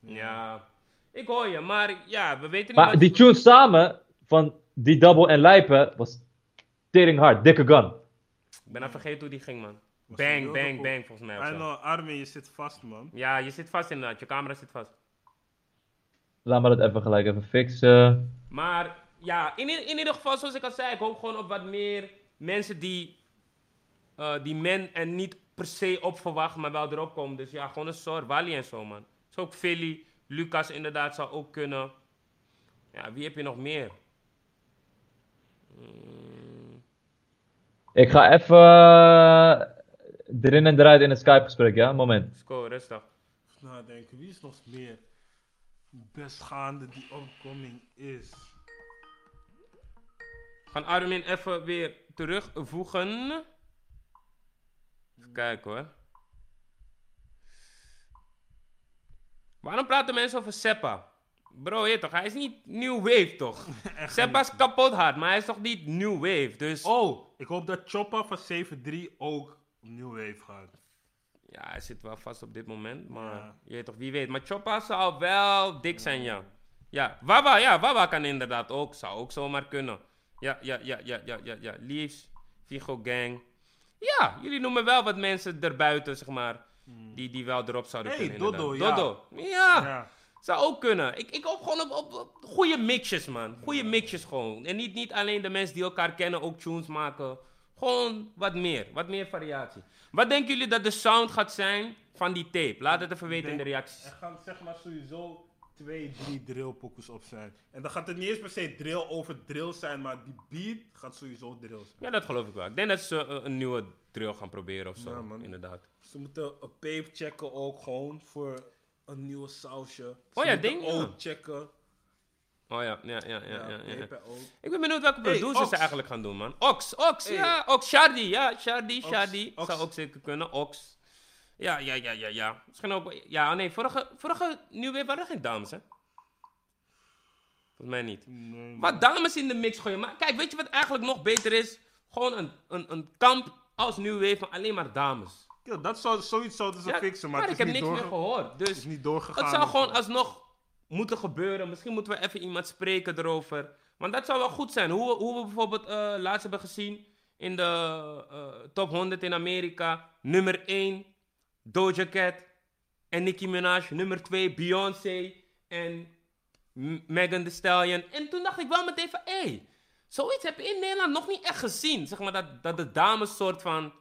Ja. Ik hoor je, maar ja, we weten niet Maar wat... die tune samen van die double en Lijpen was tering hard, dikke gun. Ik ben even vergeten hoe die ging, man. Was Bang, bang, bang, volgens mij. know, Armin, je zit vast, man. Ja, je zit vast inderdaad. Je camera zit vast. Laat me dat even gelijk even fixen. Maar ja, in, in ieder geval, zoals ik al zei, ik hoop gewoon op wat meer mensen die, eh, die men er niet per se op verwachten, maar wel erop komen. Dus ja, gewoon een soort Wally en zo, man. Zo ook Philly, Lucas inderdaad zou ook kunnen. Ja, wie heb je nog meer? Ik ga even eh, erin en eruit in het Skype gesprek, ja? Moment. Sco, rustig. Even nadenken, wie is nog meer best gaande die opkoming is? Gaan Armin even weer terugvoegen. Even kijken hoor. Waarom praten mensen over Seppa? Bro, je toch, hij is niet new wave toch? [laughs] Seppa is kapot hard, maar hij is toch niet new wave? Dus Oh, ik hoop dat Choppa van 7-3 ook opnieuw wave gaat. Ja, hij zit wel vast op dit moment, maar Ja. je weet toch, wie weet. Maar Choppa zou wel dik zijn, ja. Ja, Wawa, ja, Wawa kan inderdaad ook, zou ook zomaar kunnen. Ja, ja, ja, ja, ja, ja, ja. Leaves, Vigo Gang. Ja, jullie noemen wel wat mensen erbuiten, zeg maar, die, die wel erop zouden Hmm. Hey, kunnen. Dodo, inderdaad. ja. Dodo, ja. Ja. Zou ook kunnen. Ik, ik hoop gewoon op goede mixjes, man. Goede mixjes gewoon. En niet, niet alleen de mensen die elkaar kennen ook tunes maken. Gewoon wat meer. Wat meer variatie. Wat denken jullie dat de sound gaat zijn van die tape? Laat het even weten in de denk- reacties. Er gaan zeg maar sowieso twee, drie drillpokus op zijn. En dan gaat het niet eens per se drill over drill zijn, maar die beat gaat sowieso drill zijn. Ja, dat geloof ik wel. Ik denk dat ze eh, een nieuwe drill gaan proberen of zo. Ja, man. Inderdaad. Ze moeten een pape checken ook gewoon voor een nieuwe sausje. Ze Oh ja, ook checken. Oh ja, ja, ja, ja. ja, ja. Ik ben benieuwd welke producers ze eigenlijk gaan doen, man. Ox, Ox, Hey. ja, Ox, Shardy, ja, Shardy, Ox, Shardy. Ox. Zou ook zeker kunnen, Ox. Ja, ja, ja, ja, ja. Misschien ook, ja, nee, vorige, vorige New Wave waren er geen dames, hè? Volgens mij niet. Nee, Wat dames in de mix gooien. Maar kijk, weet je wat eigenlijk nog beter is? Gewoon een, een, een kamp als New Wave van alleen maar dames. Ja, dat zou, zoiets zouden ze Ja, fixen, maar, maar het ik is heb niet, niks meer gehoord. het Dus is niet doorgegaan. het zou gewoon alsnog moeten gebeuren. Misschien moeten we even iemand spreken erover. Want dat zou wel goed zijn. Hoe, hoe we bijvoorbeeld eh, laatst hebben gezien in de eh, top 100 in Amerika. Nummer 1, Doja Cat en Nicki Minaj. Nummer 2, Beyoncé en Megan Thee Stallion. En toen dacht ik wel meteen van, hé, hey, zoiets heb je in Nederland nog niet echt gezien. Zeg maar dat, dat de dames soort van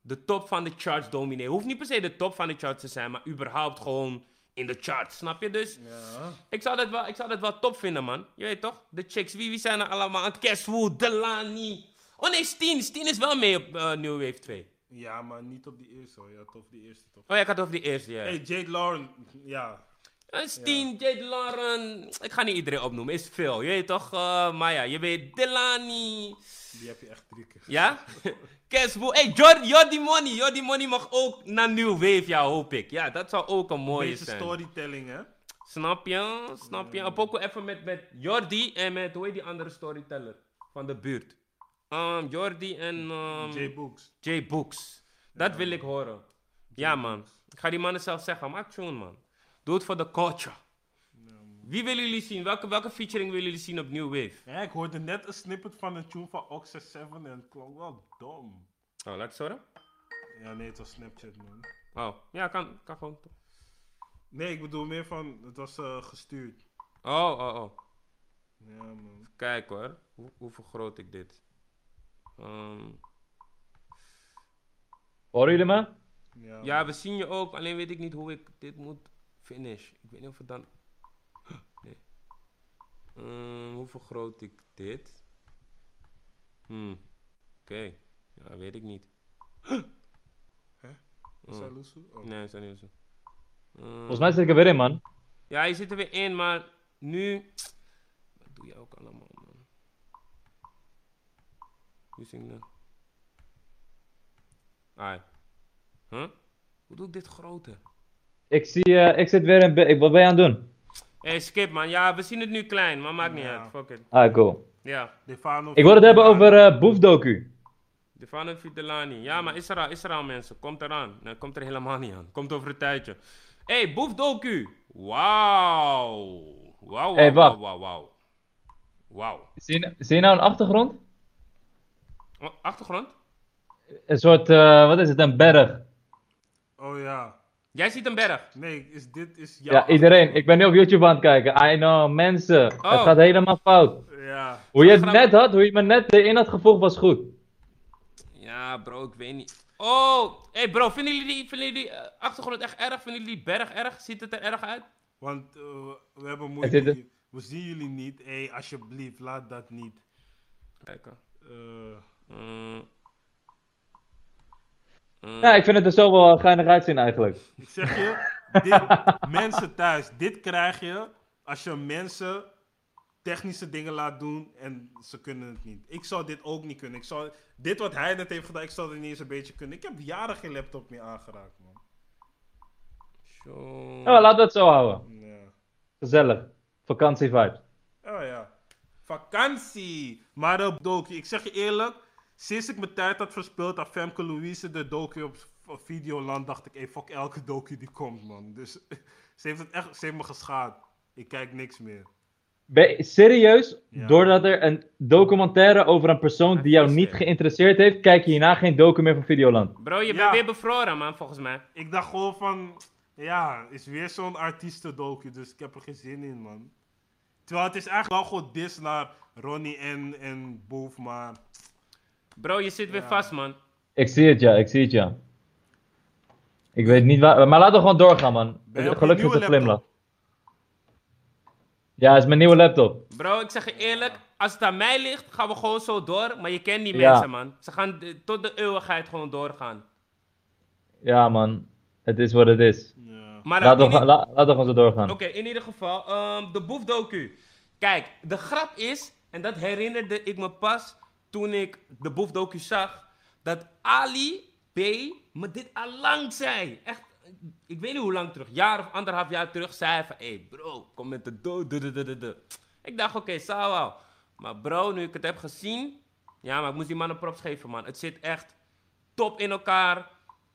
de top van de charts domineren. Hoeft niet per se de top van de charts te zijn, maar überhaupt gewoon in de charts, snap je? Dus Ja. ik zou dat wel, ik zou dat wel top vinden, man. Je weet toch? De chicks, wie, wie zijn er allemaal? Cashwood, Delani. Oh nee, Steen. Steen is wel mee op eh, New Wave 2. ja, maar niet op die eerste hoor. Ja, tof die eerste toch. Oh ja, ik had het over die eerste, ja. Hey, Jade Lauren, ja. Steen, Jade Lauren. Ik ga niet iedereen opnoemen, is veel. Je weet toch? eh, maar ja, je weet Delani. Die heb je echt drie keer. Ja? [laughs] Cashwood. Hey, Jordi, Jordi Money. Jordi Money mag ook naar New Wave, ja, hoop ik. Ja, dat zou ook een mooie zijn. storytelling, hè? Snap je? Snap je? Poco even met, met Jordi en met, hoe heet die andere storyteller van de buurt? Um, Jordi en um, J Books. J Books. Dat wil ik horen. Ja, man. Ik ga die mannen zelf zeggen. Maak tune, man. Doe het voor de culture. Wie willen jullie zien? Welke, welke featuring willen jullie zien op New Wave? Ja, ik hoorde net een snippet van een tune van Oxy 7 en het klonk wel dom. Oh, laat het horen. Ja, nee, het was Snapchat, man. Oh, ja, kan, kan gewoon. Nee, ik bedoel meer van, het was eh, gestuurd. Oh, oh, oh. Ja, man. Kijk hoor. Hoe, hoe vergroot ik dit? Ehm, Horen jullie me? Ja, Ja, we zien je ook, alleen weet ik niet hoe ik dit moet finish. Ik weet niet of het dan. Nee. Ehm, hoe vergroot ik dit? Hmm. Oké. Ja, weet ik niet. Is dat Lusu? Oh. Nee, is dat niet zo. Ehm, Volgens mij zit ik er weer in, man. Ja, je zit er weer in, maar nu. Wat doe je ook allemaal, man? Using the. Ai. Huh? Hoe doe ik dit groter? Ik zie, eh, ik zit weer in, ik, wat ben je aan het doen? Hey, skip man. Ja, we zien het nu klein, maar maakt niet Ja. uit. Fuck it. Ah, cool. Ja. Defano Ik wil het hebben over eh Boef Doku. Stefano Vitelani. Ja, maar Israël, Israël mensen, komt eraan. Nee, komt er helemaal niet aan. Komt over een tijdje. hey, Boef Doku. Wauw. Wauw, Hey, wauw, wauw, wauw. Wauw. Zie je, zie je nou een achtergrond? Achtergrond? Een soort, eh, wat is het, een berg. Oh ja. Jij ziet een berg. Nee, is dit is jouw Ja, iedereen. Ik ben nu op YouTube aan het kijken. I know, mensen. Het Oh. gaat helemaal fout. Ja. Hoe je het net had, hoe je me net erin had gevoegd, was goed. Ja, bro, ik weet niet. Oh, hey bro, vinden jullie die, vinden jullie die eh, achtergrond echt erg? Vinden jullie die berg erg? Ziet het er erg uit? Want eh, we hebben moeite. We zien jullie niet. Hé, hey, alsjeblieft, laat dat niet. Kijken. Eh, Mm. Mm. Ja, ik vind het er zo wel geinig uitzien eigenlijk. ik zeg je, dit, [laughs] mensen thuis, dit krijg je als je mensen technische dingen laat doen en ze kunnen het niet. Ik zou dit ook niet kunnen. Ik zou, dit wat hij net heeft gedaan, ik zou het niet eens een beetje kunnen. Ik heb jaren geen laptop meer aangeraakt, man. Zo. Ja, laten we het zo houden. Ja. Gezellig. Vakantievibes. Oh ja. Vakantie. Maar de docu, ik zeg je eerlijk, sinds ik mijn tijd had verspeeld aan Femke Louise, de docu op Videoland, dacht ik, hey, fuck elke docu die komt, man. Dus [laughs] ze heeft het echt, ze heeft me geschaad. Ik kijk niks meer. Ben je- serieus, Ja. doordat er een documentaire over een persoon die jou niet er. geïnteresseerd heeft, kijk je hierna geen docu meer van Videoland. Bro, je Ja. bent weer bevroren, man, volgens mij. Ik dacht gewoon van, ja, is weer zo'n artiestendocu, dus ik heb er geen zin in, man. Terwijl het is eigenlijk wel gewoon dis naar Ronnie en, en Boef, maar... Bro, je zit weer Ja. vast, man. Ik zie het ja, ik zie het ja. Ik weet niet waar, maar laten we gewoon doorgaan man. Ben je op je Gelukkig is nieuwe het glimlach. Ja, het is mijn nieuwe laptop. Bro, ik zeg je eerlijk, als het aan mij ligt, gaan we gewoon zo door. Maar je kent die Ja. mensen, man. Ze gaan eh, tot de eeuwigheid gewoon doorgaan. Ja man, het is wat het is. Ja. Maar Laten we, in i- gaan- la- laten we gewoon zo doorgaan. Oké, in ieder geval, ehm, de Boef Docu. Kijk, de grap is, en dat herinnerde ik me pas toen ik de Boef Docu zag, dat Ali B. me dit al lang zei. Echt, ik weet niet hoe lang terug, jaar of anderhalf jaar terug, zei van, hé hey bro, kom met de do, de, de, de, de, de. Ik dacht, oké, wel. Maar bro, nu ik het heb gezien, ja, maar ik moest die man een props geven, man. Het zit echt top in elkaar.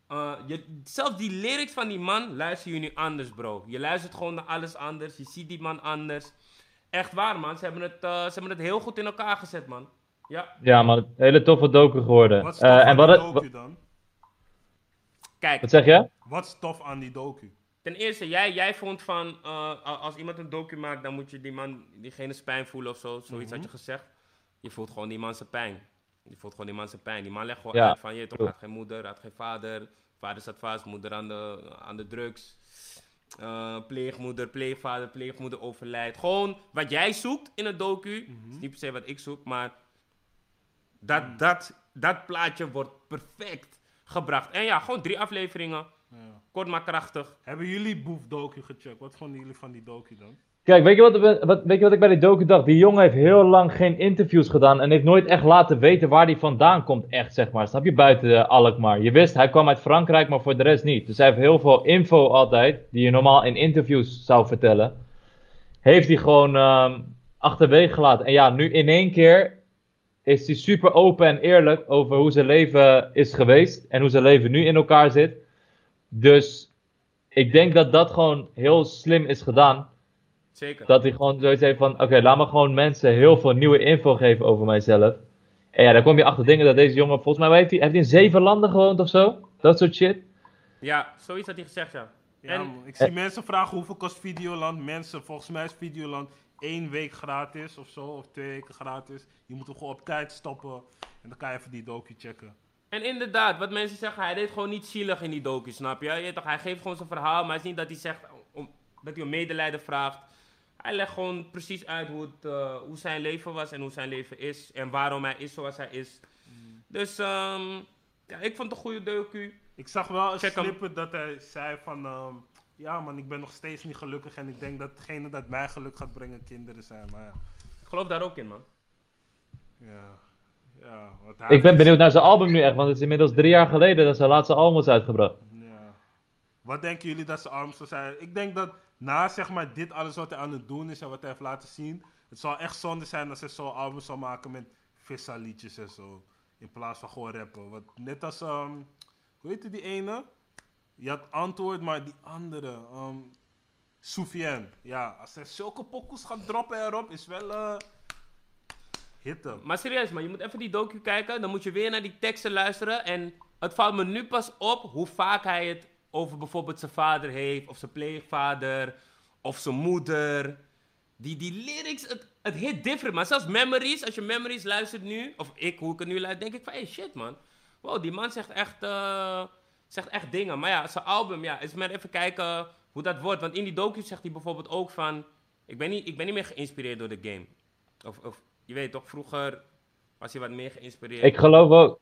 Uh, je, zelfs die lyrics van die man luister je nu anders, bro. Je luistert gewoon naar alles anders. Je ziet die man anders. Echt waar, man. Ze hebben het, eh, ze hebben het heel goed in elkaar gezet, man. Ja, Ja man, hele toffe docu geworden. Wat is Eh, tof en aan wat, docu dan? kijk. wat zeg je? Wat is tof aan die docu? Ten eerste, jij, jij vond van... eh, als iemand een docu maakt, dan moet je die man, diegene pijn voelen of zo. Zoiets had je gezegd. Je voelt gewoon die man zijn pijn. Je voelt gewoon die man zijn pijn. Die man legt gewoon Ja, uit van... Je toch, had geen moeder, hij had geen vader. Vader zat vast, moeder aan de, aan de drugs. Eh, pleegmoeder, pleegvader, pleegmoeder overlijdt. Gewoon wat jij zoekt in een docu. is niet per se wat ik zoek, maar... Dat, dat, dat plaatje wordt perfect gebracht. En ja, gewoon drie afleveringen. Ja. Kort maar krachtig. Hebben jullie Boef docu gecheckt? Wat vonden jullie van die docu dan? Kijk, weet je wat, wat, weet je wat ik bij die docu dacht? Die jongen heeft heel lang geen interviews gedaan en heeft nooit echt laten weten waar hij vandaan komt, echt zeg maar. Snap je? Buiten uh, Alkmaar. Je wist, hij kwam uit Frankrijk, maar voor de rest niet. Dus hij heeft heel veel info altijd, die je normaal in interviews zou vertellen. Heeft hij gewoon um, achterwege gelaten. En ja, nu in één keer is hij super open en eerlijk over hoe zijn leven is geweest en hoe zijn leven nu in elkaar zit. Dus ik denk dat dat gewoon heel slim is gedaan. Zeker. Dat hij gewoon zoiets heeft van, oké, laat me gewoon mensen heel veel nieuwe info geven over mijzelf. En ja, dan kom je achter dingen dat deze jongen, volgens mij heeft hij, heeft hij in zeven landen gewoond of zo. Dat soort shit. Ja, zoiets had hij gezegd, ja. Ja, En- man. ik zie mensen vragen hoeveel kost Videoland. Mensen, volgens mij is Videoland één week gratis of zo, of twee weken gratis. Je moet hem gewoon op tijd stoppen en dan kan je even die docu checken. En inderdaad, wat mensen zeggen, hij deed gewoon niet zielig in die docu, snap je? je toch, hij geeft gewoon zijn verhaal, maar het is niet dat hij zegt om, dat hij om medelijden vraagt. Hij legt gewoon precies uit hoe, het, eh, hoe zijn leven was en hoe zijn leven is. En waarom hij is zoals hij is. Dus ehm, ja, ik vond het een goede docu. Ik zag wel een Check dat hij zei van... ehm, ja man, ik ben nog steeds niet gelukkig en ik denk dat hetgene dat mij geluk gaat brengen kinderen zijn. Maar ja, Ik geloof daar ook in, man. ja, ja hij Ik ben is- benieuwd naar zijn album nu echt, want het is inmiddels drie jaar geleden dat zijn laatste album was uitgebracht. Ja. Wat denken jullie dat ze arm zou zijn? Ik denk dat na zeg maar dit alles wat hij aan het doen is en wat hij heeft laten zien, het zou echt zonde zijn als hij zo'n album zou maken met vissa liedjes en zo. In plaats van gewoon rappen. Want net als, ehm hoe heette die ene? Je had antwoord, maar die andere, ehm Soufiane. Ja, als hij zulke pokoes gaat droppen erop, is wel eh hitte. Maar serieus, man, je moet even die docu kijken. Dan moet je weer naar die teksten luisteren. En het valt me nu pas op hoe vaak hij het over bijvoorbeeld zijn vader heeft. Of zijn pleegvader. Of zijn moeder. Die, die lyrics, het, het hit different. Maar zelfs Memories, als je Memories luistert nu. Of ik, hoe ik het nu luister, denk ik van... Hey, shit, man. Wow, die man zegt echt, eh, zegt echt dingen. Maar ja, zijn album, ja, is maar even kijken hoe dat wordt. Want in die docu zegt hij bijvoorbeeld ook van... Ik ben niet, ik ben niet meer geïnspireerd door de game. Of, of je weet toch, vroeger was hij wat meer geïnspireerd. Ik geloof ook,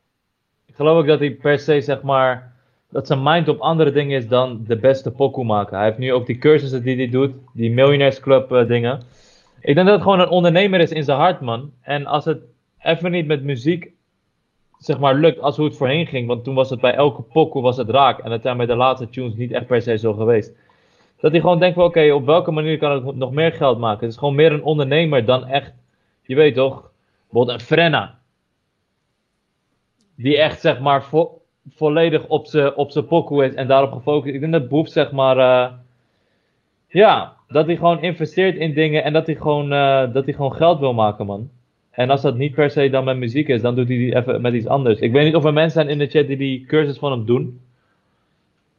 ik geloof ook dat hij per se, zeg maar, dat zijn mind op andere dingen is dan de beste pokoe maken. Hij heeft nu ook die cursussen die hij doet, die Millionaires Club eh, dingen. Ik denk dat het gewoon een ondernemer is in zijn hart, man. En als het even niet met muziek, zeg maar, lukt als hoe het voorheen ging, want toen was het bij elke pokoe was het raak. En dat zijn bij de laatste tunes niet echt per se zo geweest. Dat hij gewoon denkt oké, op welke manier kan ik nog meer geld maken? Het is gewoon meer een ondernemer dan echt, je weet toch, bijvoorbeeld een Frenna. Die echt, zeg maar, vo- volledig op zijn op pokoe is en daarop gefocust. Ik denk dat Boef, zeg maar, eh, ja, dat hij gewoon investeert in dingen en dat hij gewoon, eh, dat hij gewoon geld wil maken, man. En als dat niet per se dan met muziek is, dan doet hij die even met iets anders. Ik weet niet of er mensen zijn in de chat die die cursus van hem doen.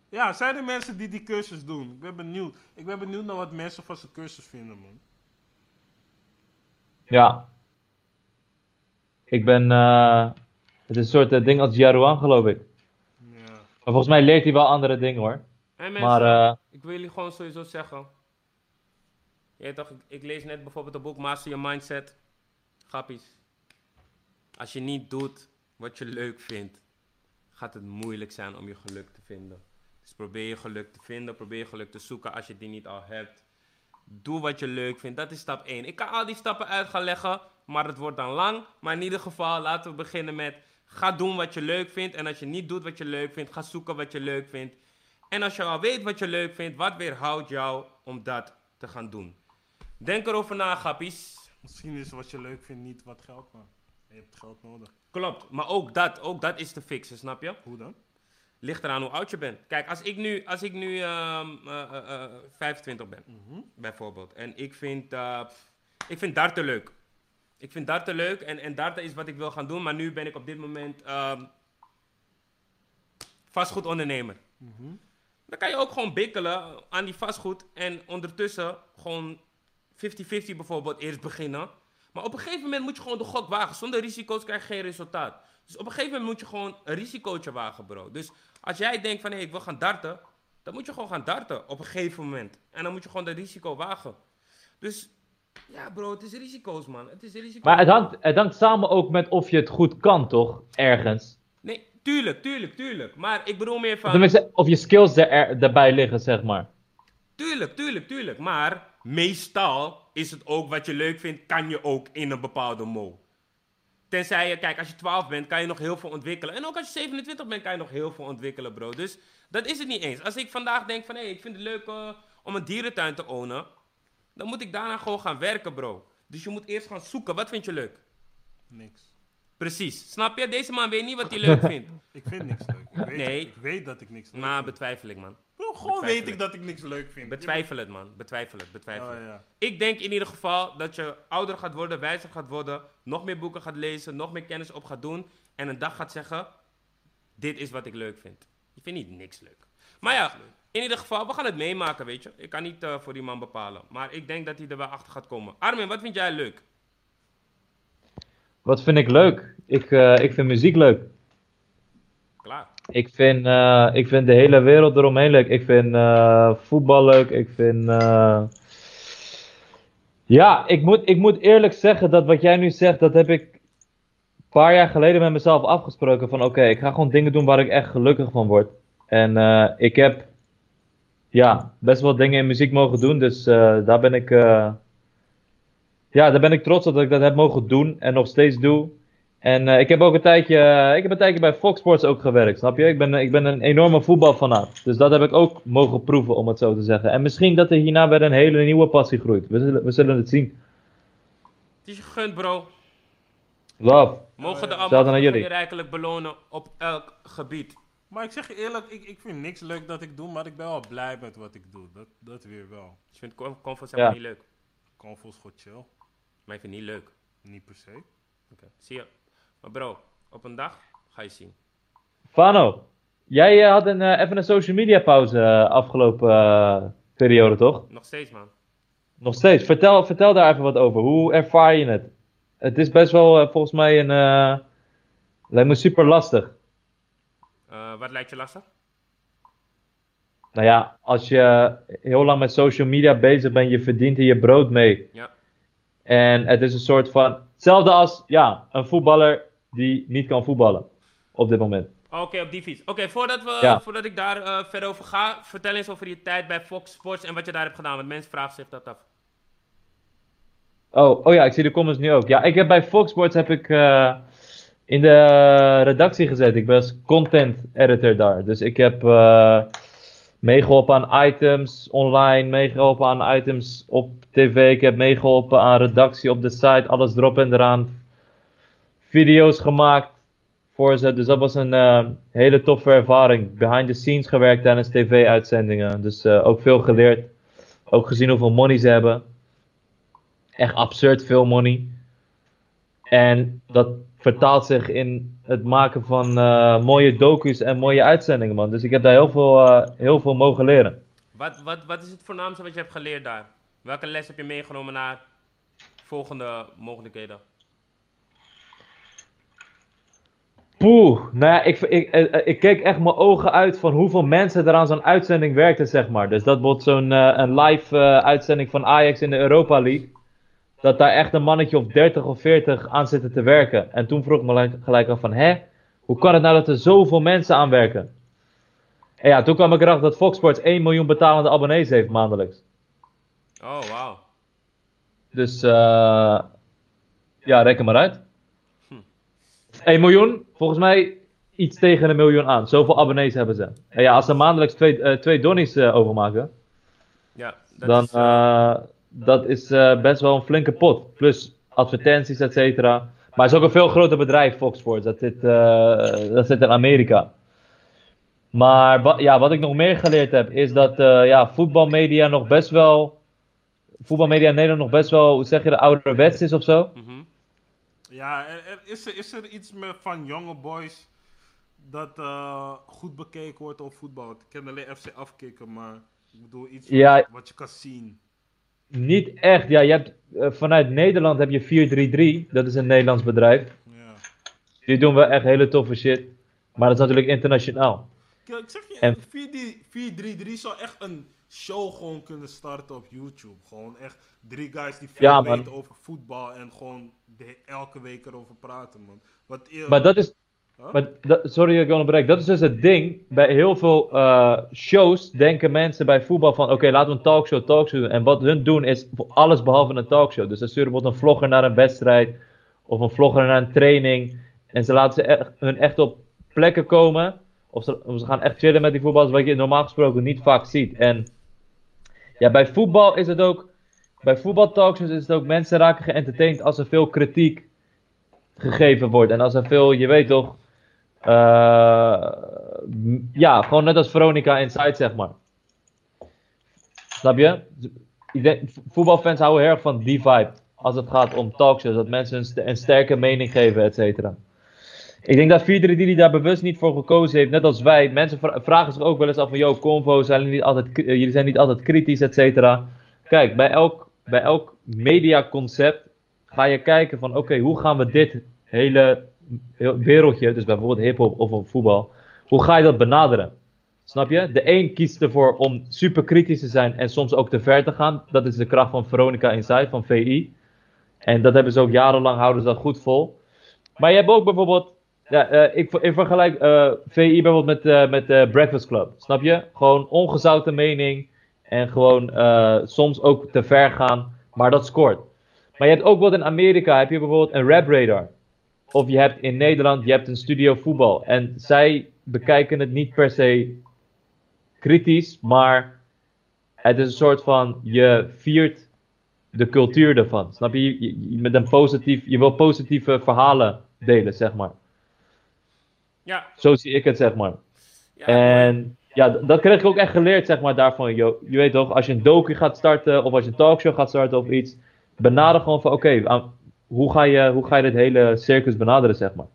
Ja, zijn er mensen die die cursus doen? Ik ben benieuwd. Ik ben benieuwd naar wat mensen van zijn cursus vinden, man. Ja. Ik ben, eh, het is een soort eh, ding als Jarouan, geloof ik. Ja. Maar volgens mij leert hij wel andere dingen, hoor. Mensen, Maar, eh, ik wil jullie gewoon sowieso zeggen. Je toch, ik, ik lees net bijvoorbeeld het boek Master Your Mindset. Grappies. Als je niet doet wat je leuk vindt, gaat het moeilijk zijn om je geluk te vinden. Dus probeer je geluk te vinden, probeer je geluk te zoeken als je die niet al hebt. Doe wat je leuk vindt, dat is stap 1. Ik kan al die stappen uit gaan leggen, maar het wordt dan lang. Maar in ieder geval, laten we beginnen met... Ga doen wat je leuk vindt. En als je niet doet wat je leuk vindt, ga zoeken wat je leuk vindt. En als je al weet wat je leuk vindt, wat weerhoudt jou om dat te gaan doen? Denk erover na, grappies. Misschien is wat je leuk vindt niet wat geld, man. Je hebt geld nodig. Klopt, maar ook dat, ook dat is te fixen, snap je? Hoe dan? Ligt eraan hoe oud je bent. Kijk, als ik nu, als ik nu ehm, eh, eh, eh, 25 ben, bijvoorbeeld. En ik vind, ik vind darten leuk. Ik vind darten leuk en, en darten is wat ik wil gaan doen. Maar nu ben ik op dit moment ehm, vastgoedondernemer. Dan kan je ook gewoon bikkelen aan die vastgoed. En ondertussen gewoon 50-50 bijvoorbeeld eerst beginnen. Maar op een gegeven moment moet je gewoon de gok wagen. Zonder risico's krijg je geen resultaat. Dus op een gegeven moment moet je gewoon een risicootje wagen, bro. Dus als jij denkt van, hé, ik wil gaan darten. Dan moet je gewoon gaan darten op een gegeven moment. En dan moet je gewoon dat risico wagen. Dus, ja bro, het is risico's, man. Het is risico's. maar het hangt, het hangt samen ook met of je het goed kan, toch? Ergens. Nee, tuurlijk, tuurlijk, tuurlijk. Maar ik bedoel meer van... Of je skills er, er, erbij liggen, zeg maar. Tuurlijk, tuurlijk, tuurlijk. Maar meestal is het ook wat je leuk vindt, kan je ook in een bepaalde mo. Tenzij je, kijk, als je 12 bent, kan je nog heel veel ontwikkelen. En ook als je 27 bent, kan je nog heel veel ontwikkelen, bro. Dus dat is het niet eens. Als ik vandaag denk van, hé, ik vind het leuk eh, om een dierentuin te ownen, dan moet ik daarna gewoon gaan werken, bro. Dus je moet eerst gaan zoeken, wat vind je leuk? Niks. Precies. Snap je? Deze man weet niet wat hij leuk [laughs] vindt. Ik vind niks leuk. Ik weet, Nee. ik weet dat ik niks leuk Maar vind. betwijfel ik, man. Gewoon betwijfel weet ik ik. dat ik niks leuk vind. Betwijfel het, man. Betwijfel het, betwijfel het. Oh, ja. Ik denk in ieder geval dat je ouder gaat worden, wijzer gaat worden, nog meer boeken gaat lezen, nog meer kennis op gaat doen en een dag gaat zeggen: Dit is wat ik leuk vind. Je vindt niet niks leuk. Maar ja, in ieder geval, we gaan het meemaken, weet je. Ik kan niet eh, voor die man bepalen, maar ik denk dat hij er wel achter gaat komen. Armin, wat vind jij leuk? Wat vind ik leuk? Ik, eh, ik vind muziek leuk. Klaar. Ik vind, eh, ik vind de hele wereld eromheen leuk. Ik vind eh, voetbal leuk. Ik vind. eh, Ja, ik moet, ik moet eerlijk zeggen dat wat jij nu zegt, dat heb ik een paar jaar geleden met mezelf afgesproken. Van oké, ik ga gewoon dingen doen waar ik echt gelukkig van word. En ik heb ja, best wel dingen in muziek mogen doen. Dus daar ben ik. ja, daar ben ik trots op dat ik dat heb mogen doen en nog steeds doe. En eh, ik heb ook een tijdje, eh, ik heb een tijdje bij Fox Sports ook gewerkt, snap je? Ik ben, ik ben een enorme voetbalfanaat. Dus dat heb ik ook mogen proeven, om het zo te zeggen. En misschien dat er hierna weer een hele nieuwe passie groeit. We zullen, we zullen het zien. Het is je gegund, bro. Love. Mogen de allemaal jullie. je rijkelijk belonen op elk gebied. Maar ik zeg je eerlijk, ik, ik vind niks leuk dat ik doe, maar ik ben wel blij met wat ik doe. Dat, dat weer wel. Dus je vindt Ja. helemaal niet leuk. Convo is goed chill. Maar ik vind het niet leuk. Niet per se. Oké, zie je. Maar bro, op een dag ga je zien. Fano, jij eh, had een, eh, even een social media pauze eh, afgelopen periode, toch? Nog steeds, man. Nog steeds. Vertel, vertel daar even wat over. Hoe ervaar je het? Het is best wel volgens mij een. lijkt me super lastig. Wat lijkt je lastig? Nou ja, als je heel lang met social media bezig bent, je verdient er je brood mee. Ja. En het is een soort van. Hetzelfde als ja, een voetballer die niet kan voetballen. Op dit moment. Oké, op die fiets. Oké, voordat, we, Ja. voordat ik daar eh, verder over ga, vertel eens over je tijd bij Fox Sports en wat je daar hebt gedaan. Want mensen vragen zich dat af. Oh, oh ja, ik zie de comments nu ook. Ja, ik heb bij Fox Sports heb ik eh, in de redactie gezeten. Ik ben als content editor daar. Dus ik heb eh, meegeholpen aan items online, meegeholpen aan items op tv. Ik heb meegeholpen aan redactie op de site, alles erop en eraan. Video's gemaakt voor ze. Dus dat was een eh, hele toffe ervaring. Behind the scenes gewerkt tijdens tv-uitzendingen. Dus eh, ook veel geleerd. Ook gezien hoeveel money ze hebben echt absurd veel money. En dat vertaalt zich in het maken van eh, mooie docu's en mooie uitzendingen, man. Dus ik heb daar heel veel, heel veel mogen leren. Wat, wat, wat is het voornaamste wat je hebt geleerd daar? Welke les heb je meegenomen naar volgende mogelijkheden? Poeh, nou ja, ik, ik, eh, ik keek echt mijn ogen uit van hoeveel mensen er aan zo'n uitzending werkten, zeg maar. Dus dat wordt zo'n eh, een live eh, uitzending van Ajax in de Europa League. Dat daar echt een mannetje of 30 of 40 aan zitten te werken. En toen vroeg ik me gelijk- af van, hè? Hoe kan het nou dat er zoveel mensen aan werken? En ja, toen kwam ik erachter dat Fox Sports 1 miljoen betalende abonnees heeft maandelijks. Oh, wauw. Dus eh ja, reken maar uit. Hm. 1 miljoen, volgens mij iets tegen een miljoen aan. Zoveel abonnees hebben ze. En ja, als ze maandelijks twee, twee donnies eh, overmaken, Ja, dat dan is, eh, dat is best wel een flinke pot. Plus advertenties, et cetera. Maar het is ook een veel groter bedrijf, Fox Sports. Dat zit, dat zit in Amerika. Maar wa- ja, wat ik nog meer geleerd heb, is dat ja, voetbalmedia nog best wel. Voetbalmedia in Nederland nog best wel, hoe zeg je, de ouderwets is of zo. mhm. Ja, er, er- is, er, is er iets met, van jonge boys dat eh, goed bekeken wordt op voetbal? Ik ken alleen FC afkicken, maar ik bedoel iets Ja. wat, je kan zien. Niet echt. Ja, je hebt, eh, vanuit Nederland heb je 433. Dat is een Nederlands bedrijf. Ja. Die doen wel echt hele toffe shit. Maar dat is natuurlijk internationaal. Ik zeg je, En- 4-3-3 zou echt een show gewoon kunnen starten op YouTube. Gewoon echt drie guys die veel Ja, weten over voetbal en gewoon de, elke week erover praten, man. Wat Maar dat is. Huh? Maar sorry dat ik onderbreek. Dat is dus het ding. Bij heel veel eh, shows denken mensen bij voetbal van... Oké, laten we een talkshow, talkshow doen. En wat hun doen is alles behalve een talkshow. Dus ze sturen bijvoorbeeld een vlogger naar een wedstrijd. Of een vlogger naar een training. En ze laten ze echt, hun echt op plekken komen. Of ze, of ze gaan echt chillen met die voetballers. Wat je normaal gesproken niet vaak ziet. En ja, bij voetbal is het ook... Bij voetbaltalkshows is het ook... Mensen raken geëntertained als er veel kritiek gegeven wordt. En als er veel, je weet toch... eh, ja, gewoon net als Veronica Inside, zeg maar. Snap je? Voetbalfans houden heel erg van die vibe. Als het gaat om talkshows. Dat mensen een sterke mening geven, et cetera. Ik denk dat 433 daar bewust niet voor gekozen heeft. Net als wij. Mensen vra- vragen zich ook wel eens af van... Yo, Convo, zijn jullie, niet altijd, eh, jullie zijn niet altijd kritisch, et cetera. Kijk, bij elk, bij elk mediaconcept ga je kijken van... Oké, hoe gaan we dit hele wereldje... Dus bijvoorbeeld hiphop of voetbal... Hoe ga je dat benaderen? Snap je? De een kiest ervoor om super kritisch te zijn en soms ook te ver te gaan. Dat is de kracht van Veronica Inside, van VI. En dat hebben ze ook jarenlang, houden ze dat goed vol. Maar je hebt ook bijvoorbeeld, ja, eh, ik, vergelijk eh, VI bijvoorbeeld met, eh, met Breakfast Club. Snap je? Gewoon ongezouten mening en gewoon soms ook te ver gaan, maar dat scoort. Maar je hebt ook wat in Amerika, heb je bijvoorbeeld een Rap Radar. Of je hebt in Nederland, je hebt een studio voetbal. En zij bekijken het niet per se kritisch, maar het is een soort van, je viert de cultuur ervan. Snap je- je- met een positief, je wil positieve verhalen delen, zeg maar. Ja. Zo zie ik het, zeg maar. ja En ja, dat kreeg ik ook echt geleerd, zeg maar, daarvan. Jo, je weet toch, als je een docu gaat starten of als je een talkshow gaat starten of iets, benader gewoon van, oké, hoe, ga je, hoe ga je dit hele circus benaderen, zeg maar.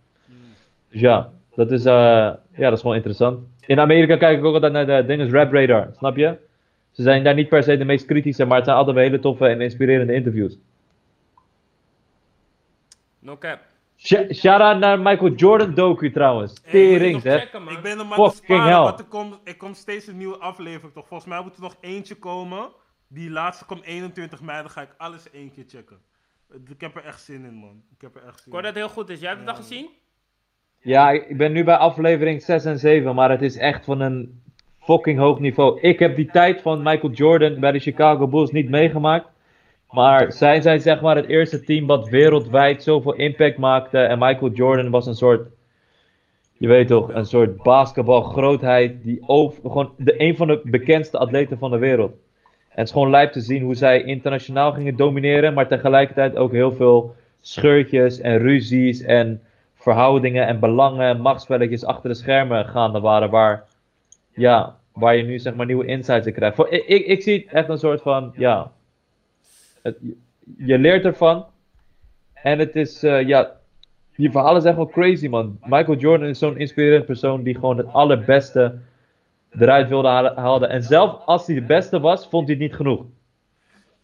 Dus ja, dat is, eh, ja, dat is gewoon interessant. In Amerika kijk ik ook altijd naar de dingen Rap Radar, snap je? Ze zijn daar niet per se de meest kritische, maar het zijn altijd wel hele toffe en inspirerende interviews. No cap. Sh- Shout-out naar Michael Jordan docu trouwens. Nog hè. Ik ben er maar sparen, hell. want er komt, er komt steeds een nieuwe aflevering toch. Volgens mij moet er nog eentje komen. Die laatste komt 21 mei, dan ga ik alles één keer checken. Ik heb er echt zin in, man. Ik heb er echt Ik zin hoor in. dat heel goed is. Jij hebt het al gezien? Ja, ik ik ben nu bij aflevering 6 en 7, maar het is echt van een fucking hoog niveau. Ik heb die tijd van Michael Jordan bij de Chicago Bulls niet meegemaakt. Maar zij zijn zeg maar het eerste team wat wereldwijd zoveel impact maakte. En Michael Jordan was een soort, je weet toch, een soort basketbalgrootheid. Die over, gewoon de, een van de bekendste atleten van de wereld. En het is gewoon lijp te zien hoe zij internationaal gingen domineren. Maar tegelijkertijd ook heel veel scheurtjes en ruzies en verhoudingen en belangen en machtspelletjes achter de schermen gaande waren. Waar, ja, waar je nu zeg maar nieuwe insights in krijgt. Ik, ik, ik zie het echt een soort van, ja, het, je, leert ervan. En het is, eh, ja, die verhalen zijn gewoon crazy man. Michael Jordan is zo'n inspirerend persoon die gewoon het allerbeste eruit wilde halen. halen. En zelf als hij de beste was, vond hij het niet genoeg.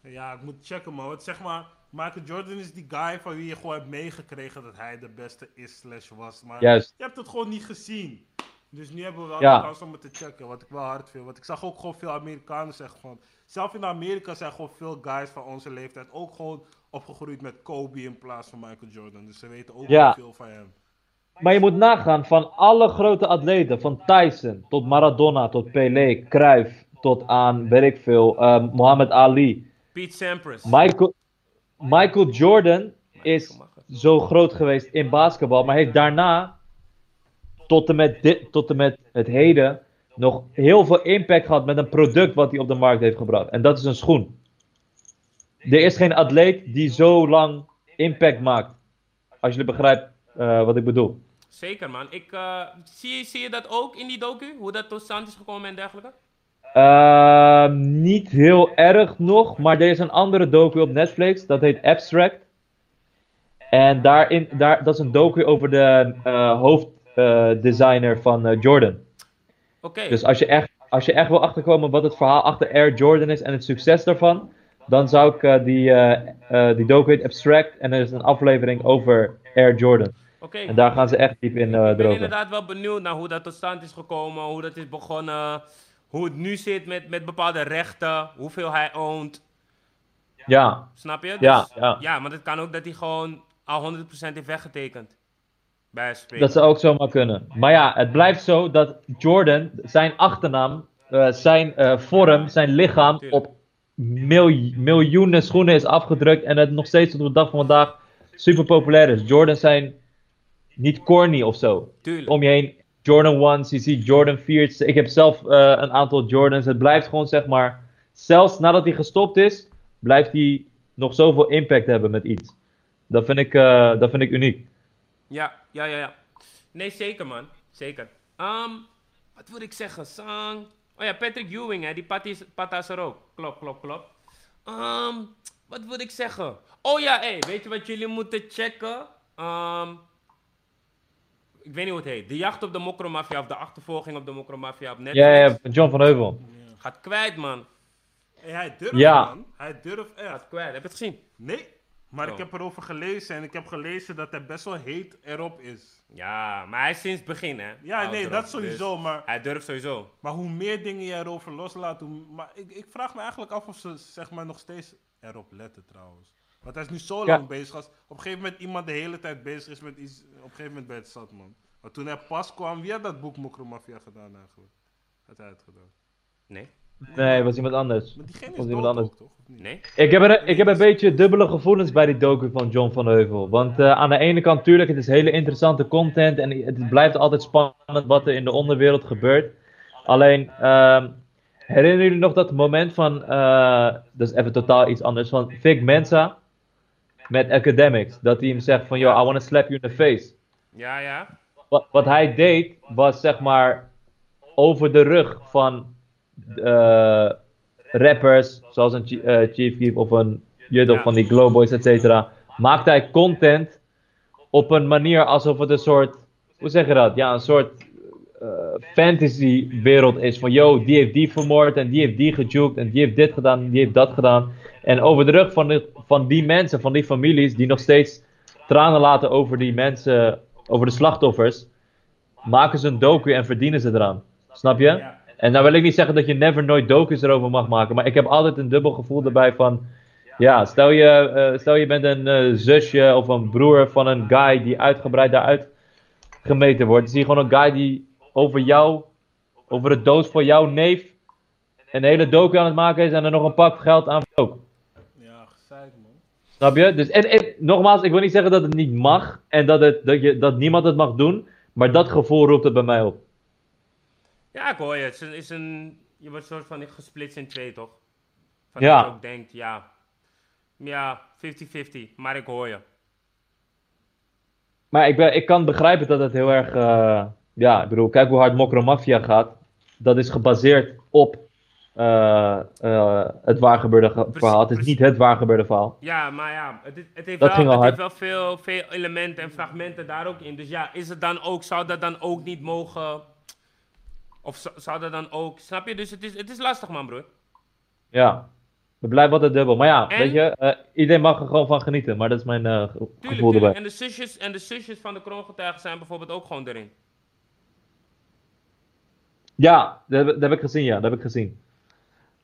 Ja, ik moet checken, man. Want zeg maar, Michael Jordan is die guy van wie je gewoon hebt meegekregen dat hij de beste is slash was. Maar Juist. je hebt het gewoon niet gezien. Dus nu hebben we wel Ja. de kans om het te checken, wat ik wel hard vind. Want ik zag ook gewoon veel Amerikanen zeggen van... Zelf in Amerika zijn gewoon veel guys van onze leeftijd ook gewoon opgegroeid met Kobe in plaats van Michael Jordan. Dus ze weten ook Ja. veel van hem. Maar je moet nagaan, van alle grote atleten, van Tyson tot Maradona, tot Pelé, Cruyff, tot aan, weet ik veel, Muhammad Ali. Pete Sampras. Michael, Michael Jordan is zo groot geweest in basketbal, maar heeft daarna, tot en met, dit, tot en met het heden, nog heel veel impact gehad met een product wat hij op de markt heeft gebracht. En dat is een schoen. Er is geen atleet die zo lang impact maakt. Als jullie begrijpt eh, wat ik bedoel. Zeker, man. Ik, eh, zie, je- zie je dat ook in die docu? Hoe dat tot stand is gekomen en dergelijke? Ehm, niet heel erg nog, maar er is een andere docu op Netflix, dat heet Abstract. En daarin, daar, dat is een docu over de eh, hoofddesigner van Jordan. Dus als je, echt, als je echt wil achterkomen wat het verhaal achter Air Jordan is en het succes daarvan, dan zou ik eh, die, eh, die docu Abstract en er is een aflevering over Air Jordan. Oké. En daar gaan ze echt diep in eh Ik ben inderdaad wel benieuwd naar hoe dat tot stand is gekomen, hoe dat is begonnen, hoe het nu zit met, met bepaalde rechten, hoeveel hij oont. Ja, Snap je? Dus, Ja, ja. ja, maar het kan ook dat hij gewoon al 100% heeft weggetekend. Dat zou ook zomaar kunnen. Maar ja, het blijft zo dat Jordan, zijn achternaam, eh, zijn eh, vorm, zijn lichaam op mil- miljoenen schoenen is afgedrukt en het nog steeds tot op de dag van vandaag super populair is. Jordans zijn niet corny of zo. Tuurlijk. Om je heen, Jordan 1's, je ziet Jordan 4's. Ik heb zelf eh, een aantal Jordans. Het blijft gewoon zeg maar, zelfs nadat hij gestopt is, blijft hij nog zoveel impact hebben met iets. Dat vind ik, dat vind ik uniek. Ja, ja, ja, ja. Nee, zeker man. Zeker. Ehm, wat wil ik zeggen? Sang. Oh ja, Patrick Ewing, hè. Die patas, patas er ook. Klopt, klopt, klopt. Ehm, wat wil ik zeggen? Oh ja, hé. weet je wat jullie moeten checken? Ehm, ik weet niet hoe het heet. De jacht op de Mokromafia of de achtervolging op de Mokromafia op Netflix. Ja, ja, John van Heuvel. Gaat kwijt, man. Hey, hij durft, Ja. man. Hij durft echt. Gaat kwijt. Heb je het gezien? Nee, maar ik heb erover gelezen en ik heb gelezen dat hij best wel heet erop is. Ja, maar hij is sinds het begin, hè. Ja, Oud nee, erop, dat sowieso, dus maar, Hij durft sowieso. maar hoe meer dingen je erover loslaat, hoe... Maar ik, ik vraag me eigenlijk af of ze zeg maar nog steeds erop letten trouwens. Want hij is nu zo Ja. lang bezig. Als op een gegeven moment iemand de hele tijd bezig is met iets, op een gegeven moment je het zat, man. Maar toen hij pas kwam, wie had dat boek Mokromafia gedaan eigenlijk? Had hij het gedaan? Nee? Nee, was iemand anders. Maar diegene is Was iemand anders. ook, toch? Nee? Ik heb, er, ik heb een beetje dubbele gevoelens bij die docu van John van Heuvel. Want eh, aan de ene kant, tuurlijk, het is hele interessante content. En het blijft altijd spannend wat er in de onderwereld gebeurt. Alleen, ehm, Herinneren jullie nog dat moment van, eh, dat is even totaal iets anders, van Vic Mensa met Academics? Dat hij hem zegt van, yo, I wanna slap you in the face. Ja, ja. Wat, wat hij deed, was zeg maar over de rug van eh, rappers, zoals een eh, Chief Keef of een Juddo Ja. van die Glowboys, et cetera. Maakte hij content op een manier alsof het een soort, hoe zeg je dat? Ja, een soort eh, fantasy wereld is. Van, yo, die heeft die vermoord en die heeft die gejuked en die heeft dit gedaan en die heeft dat gedaan. En over de rug van, de, van die mensen, van die families, die nog steeds tranen laten over die mensen, over de slachtoffers, maken ze een docu en verdienen ze eraan. Snap je? Ja. En nou wil ik niet zeggen dat je never nooit docus erover mag maken, maar ik heb altijd een dubbel gevoel erbij van, ja, stel je, eh, stel je bent een eh, zusje of een broer van een guy die uitgebreid daaruit gemeten wordt. Zie je gewoon een guy die over jou, over de doos van jouw neef, een hele docu aan het maken is en er nog een pak geld aan ook. Ja, gezeik man. Snap je? Dus, en, en nogmaals, ik wil niet zeggen dat het niet mag en dat, het, dat, je, dat niemand het mag doen, maar dat gevoel roept het bij mij op. Ja, ik hoor je. Het is een, je wordt soort van gesplitst in twee, toch? Van Ja. Dat je ook denkt, ja, ja, 50-50, maar ik hoor je. Maar ik, ben, ik kan begrijpen dat het heel erg. eh, ja, ik bedoel, kijk hoe hard Mokro Mafia gaat. Dat is gebaseerd op eh, eh, het waargebeurde ge- Precies, verhaal. Het is precies. niet het waargebeurde verhaal. Ja, maar ja, het, is- het heeft, Dat wel, het heeft wel veel, veel elementen en fragmenten daar ook in. Dus ja, is het dan ook, zou dat dan ook niet mogen... Of zou, zou dat dan ook... Snap je? Dus het is, het is lastig, man, broer. Ja. Het blijft altijd dubbel. Maar ja, En? weet je, eh, iedereen mag er gewoon van genieten. Maar dat is mijn eh, Tuurlijk, gevoel tuurlijk. erbij. En de zusjes, en de zusjes van de kroongetuigen zijn bijvoorbeeld ook gewoon erin. Ja, dat heb, dat heb ik gezien, ja. Dat heb ik gezien.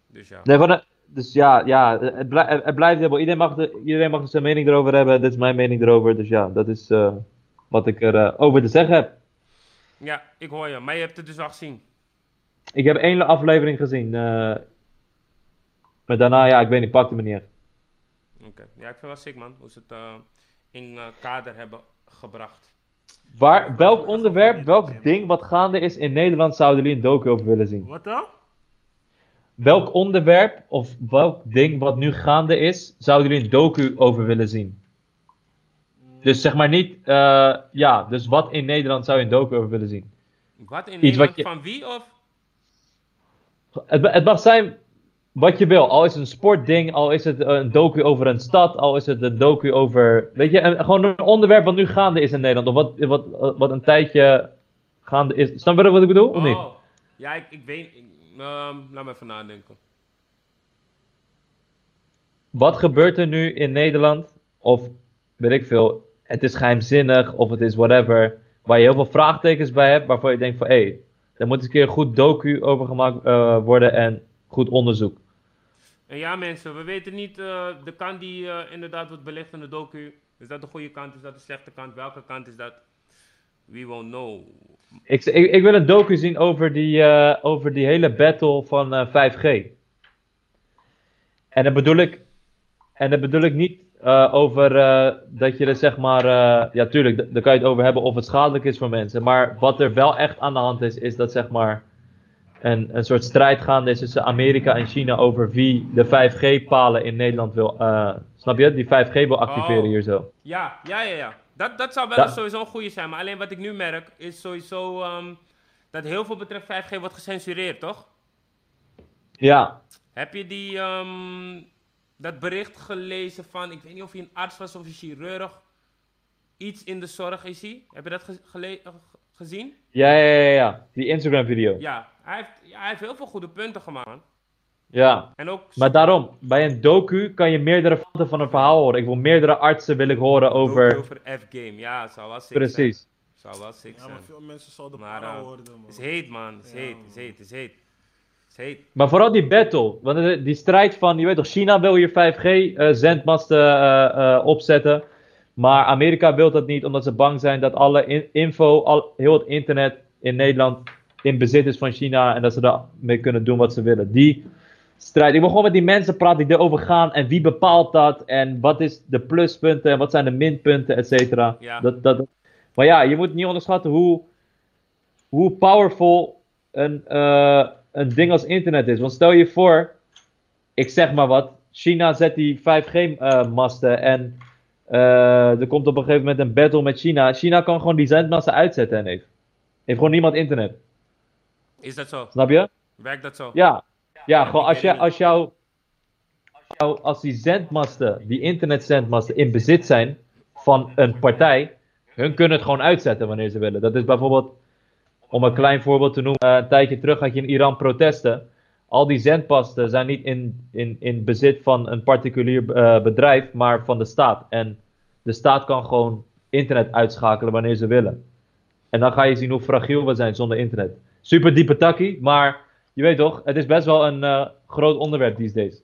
Dus ja. Nee, van, dus ja, ja het, blij- het, het blijft dubbel. Iedereen mag, de, iedereen mag zijn mening erover hebben. Dit is mijn mening erover. Dus ja, dat is eh, wat ik erover over te zeggen heb. Ja, ik hoor je. Maar je hebt het dus al gezien. Ik heb één aflevering gezien. eh, maar daarna, ja, ik weet niet, pakte me niet echt. Oké. Ja, ik vind wel sick, man. Hoe ze het eh, in eh, kader hebben gebracht. Waar, welk onderwerp, welk ding wat gaande is in Nederland zouden jullie een docu over willen zien? Wat dan? Welk onderwerp of welk ding wat nu gaande is, zouden jullie een docu over willen zien? Dus zeg maar niet, eh, ja, dus wat in Nederland zou je een docu over willen zien? Wat in Iets Nederland? wat je- Van wie of? Het, het mag zijn wat je wil. Al is het een sportding, al is het een docu over een stad, al is het een docu over. Weet je, een- gewoon een onderwerp wat nu gaande is in Nederland. Of wat, wat, wat een tijdje gaande is. Snap je wat ik bedoel? Of niet? Oh. Ja, ik, ik weet... ik- ehm, laat me even nadenken. Wat gebeurt er nu in Nederland? Of weet ik veel, het is geheimzinnig of het is whatever. Waar je heel veel vraagtekens bij hebt, waarvan je denkt van hé, hey, daar moet eens een keer een goed docu over gemaakt eh, worden en goed onderzoek. En ja, mensen, we weten niet eh, de kant die eh, inderdaad wordt belicht in de docu. Is dat de goede kant? Is dat de slechte kant? Welke kant is dat? We won't know. Ik, ik, ik wil een docu zien over die, eh, over die hele battle van eh, 5G. En dat bedoel ik, en dat bedoel ik niet eh, over eh, dat je er zeg maar, eh, ja tuurlijk, daar kan je het over hebben of het schadelijk is voor mensen. Maar wat er wel echt aan de hand is, is dat zeg maar een, een soort strijd gaande is tussen Amerika en China over wie de 5G-palen in Nederland wil, snap je? Die 5G wil activeren Oh. hier zo. Ja, ja, ja, ja. Dat, dat zou wel Dat- sowieso een goede zijn. Maar alleen wat ik nu merk, is sowieso ehm, dat heel veel betreft 5G wordt gecensureerd, toch? Ja, Heb je die, ehm, dat bericht gelezen van, ik weet niet of hij een arts was of een chirurg, iets in de zorg is hij? Heb je dat ge- eh, gezien? ja, ja, ja, ja. Die Instagram-video. Ja, hij heeft, ja, hij heeft heel veel goede punten gemaakt. man. Ja. En ook Maar daarom, bij een docu kan je meerdere kanten van een verhaal horen. Ik wil meerdere artsen wil ik horen over. over F-game. Ja, zou wel sick Precies. zijn. Zou wel sick Ja, zijn. maar veel mensen zouden de Maar, eh, horen, man. Is heet, man. Is Ja, heet, man. is heet, is heet. Maar vooral die battle. Want die strijd van, je weet toch, China wil hier 5G-zendmasten eh, eh, opzetten. Maar Amerika wil dat niet, omdat ze bang zijn dat alle in- info, al, heel het internet in Nederland in bezit is van China. En dat ze daarmee kunnen doen wat ze willen. Die strijd. Ik wil gewoon met die mensen praten die erover gaan. En wie bepaalt dat? En wat is de pluspunten? En wat zijn de minpunten? Et cetera. Ja. Dat, dat, maar ja, je moet niet onderschatten hoe, hoe powerful een, eh, een ding als internet is. Want stel je voor, ik zeg maar wat, China zet die 5G-masten en eh, er komt op een gegeven moment een battle met China. China kan gewoon die zendmasten uitzetten en heeft. Heeft gewoon niemand internet. Is dat zo? Snap je? Werkt dat zo? Ja. Ja, gewoon als, je, als, jou, als, jou, als die zendmasten, die internetzendmasten in bezit zijn van een partij, hun kunnen het gewoon uitzetten wanneer ze willen. Dat is bijvoorbeeld, om een klein voorbeeld te noemen, eh, een tijdje terug had je in Iran protesten. Al die zendmasten zijn niet in, in, in bezit van een particulier eh, bedrijf, maar van de staat. En de staat kan gewoon internet uitschakelen wanneer ze willen. En dan ga je zien hoe fragiel we zijn zonder internet. Super diepe takkie, maar je weet toch, het is best wel een eh, groot onderwerp these days.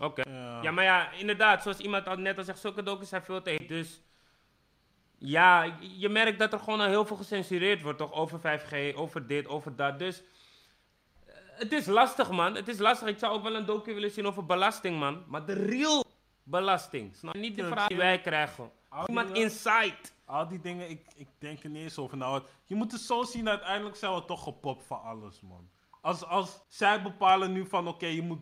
Oké. Ja. Ja, maar ja, inderdaad, zoals iemand al net al zegt, zulke docus zijn veel te heet. Dus ja, je merkt dat er gewoon al heel veel gecensureerd wordt, toch? Over 5G, over dit, over dat. Dus eh, het is lastig, man. Het is lastig. Ik zou ook wel een docu willen zien over belasting, man. Maar de real belasting. Snap je? Niet de vraag die wij krijgen. Iemand inside. Al die dingen, ik, ik denk er niet eens over na. Je moet het zo zien, uiteindelijk zijn we toch gepopt van alles, man. Als, als zij bepalen nu van, oké, je moet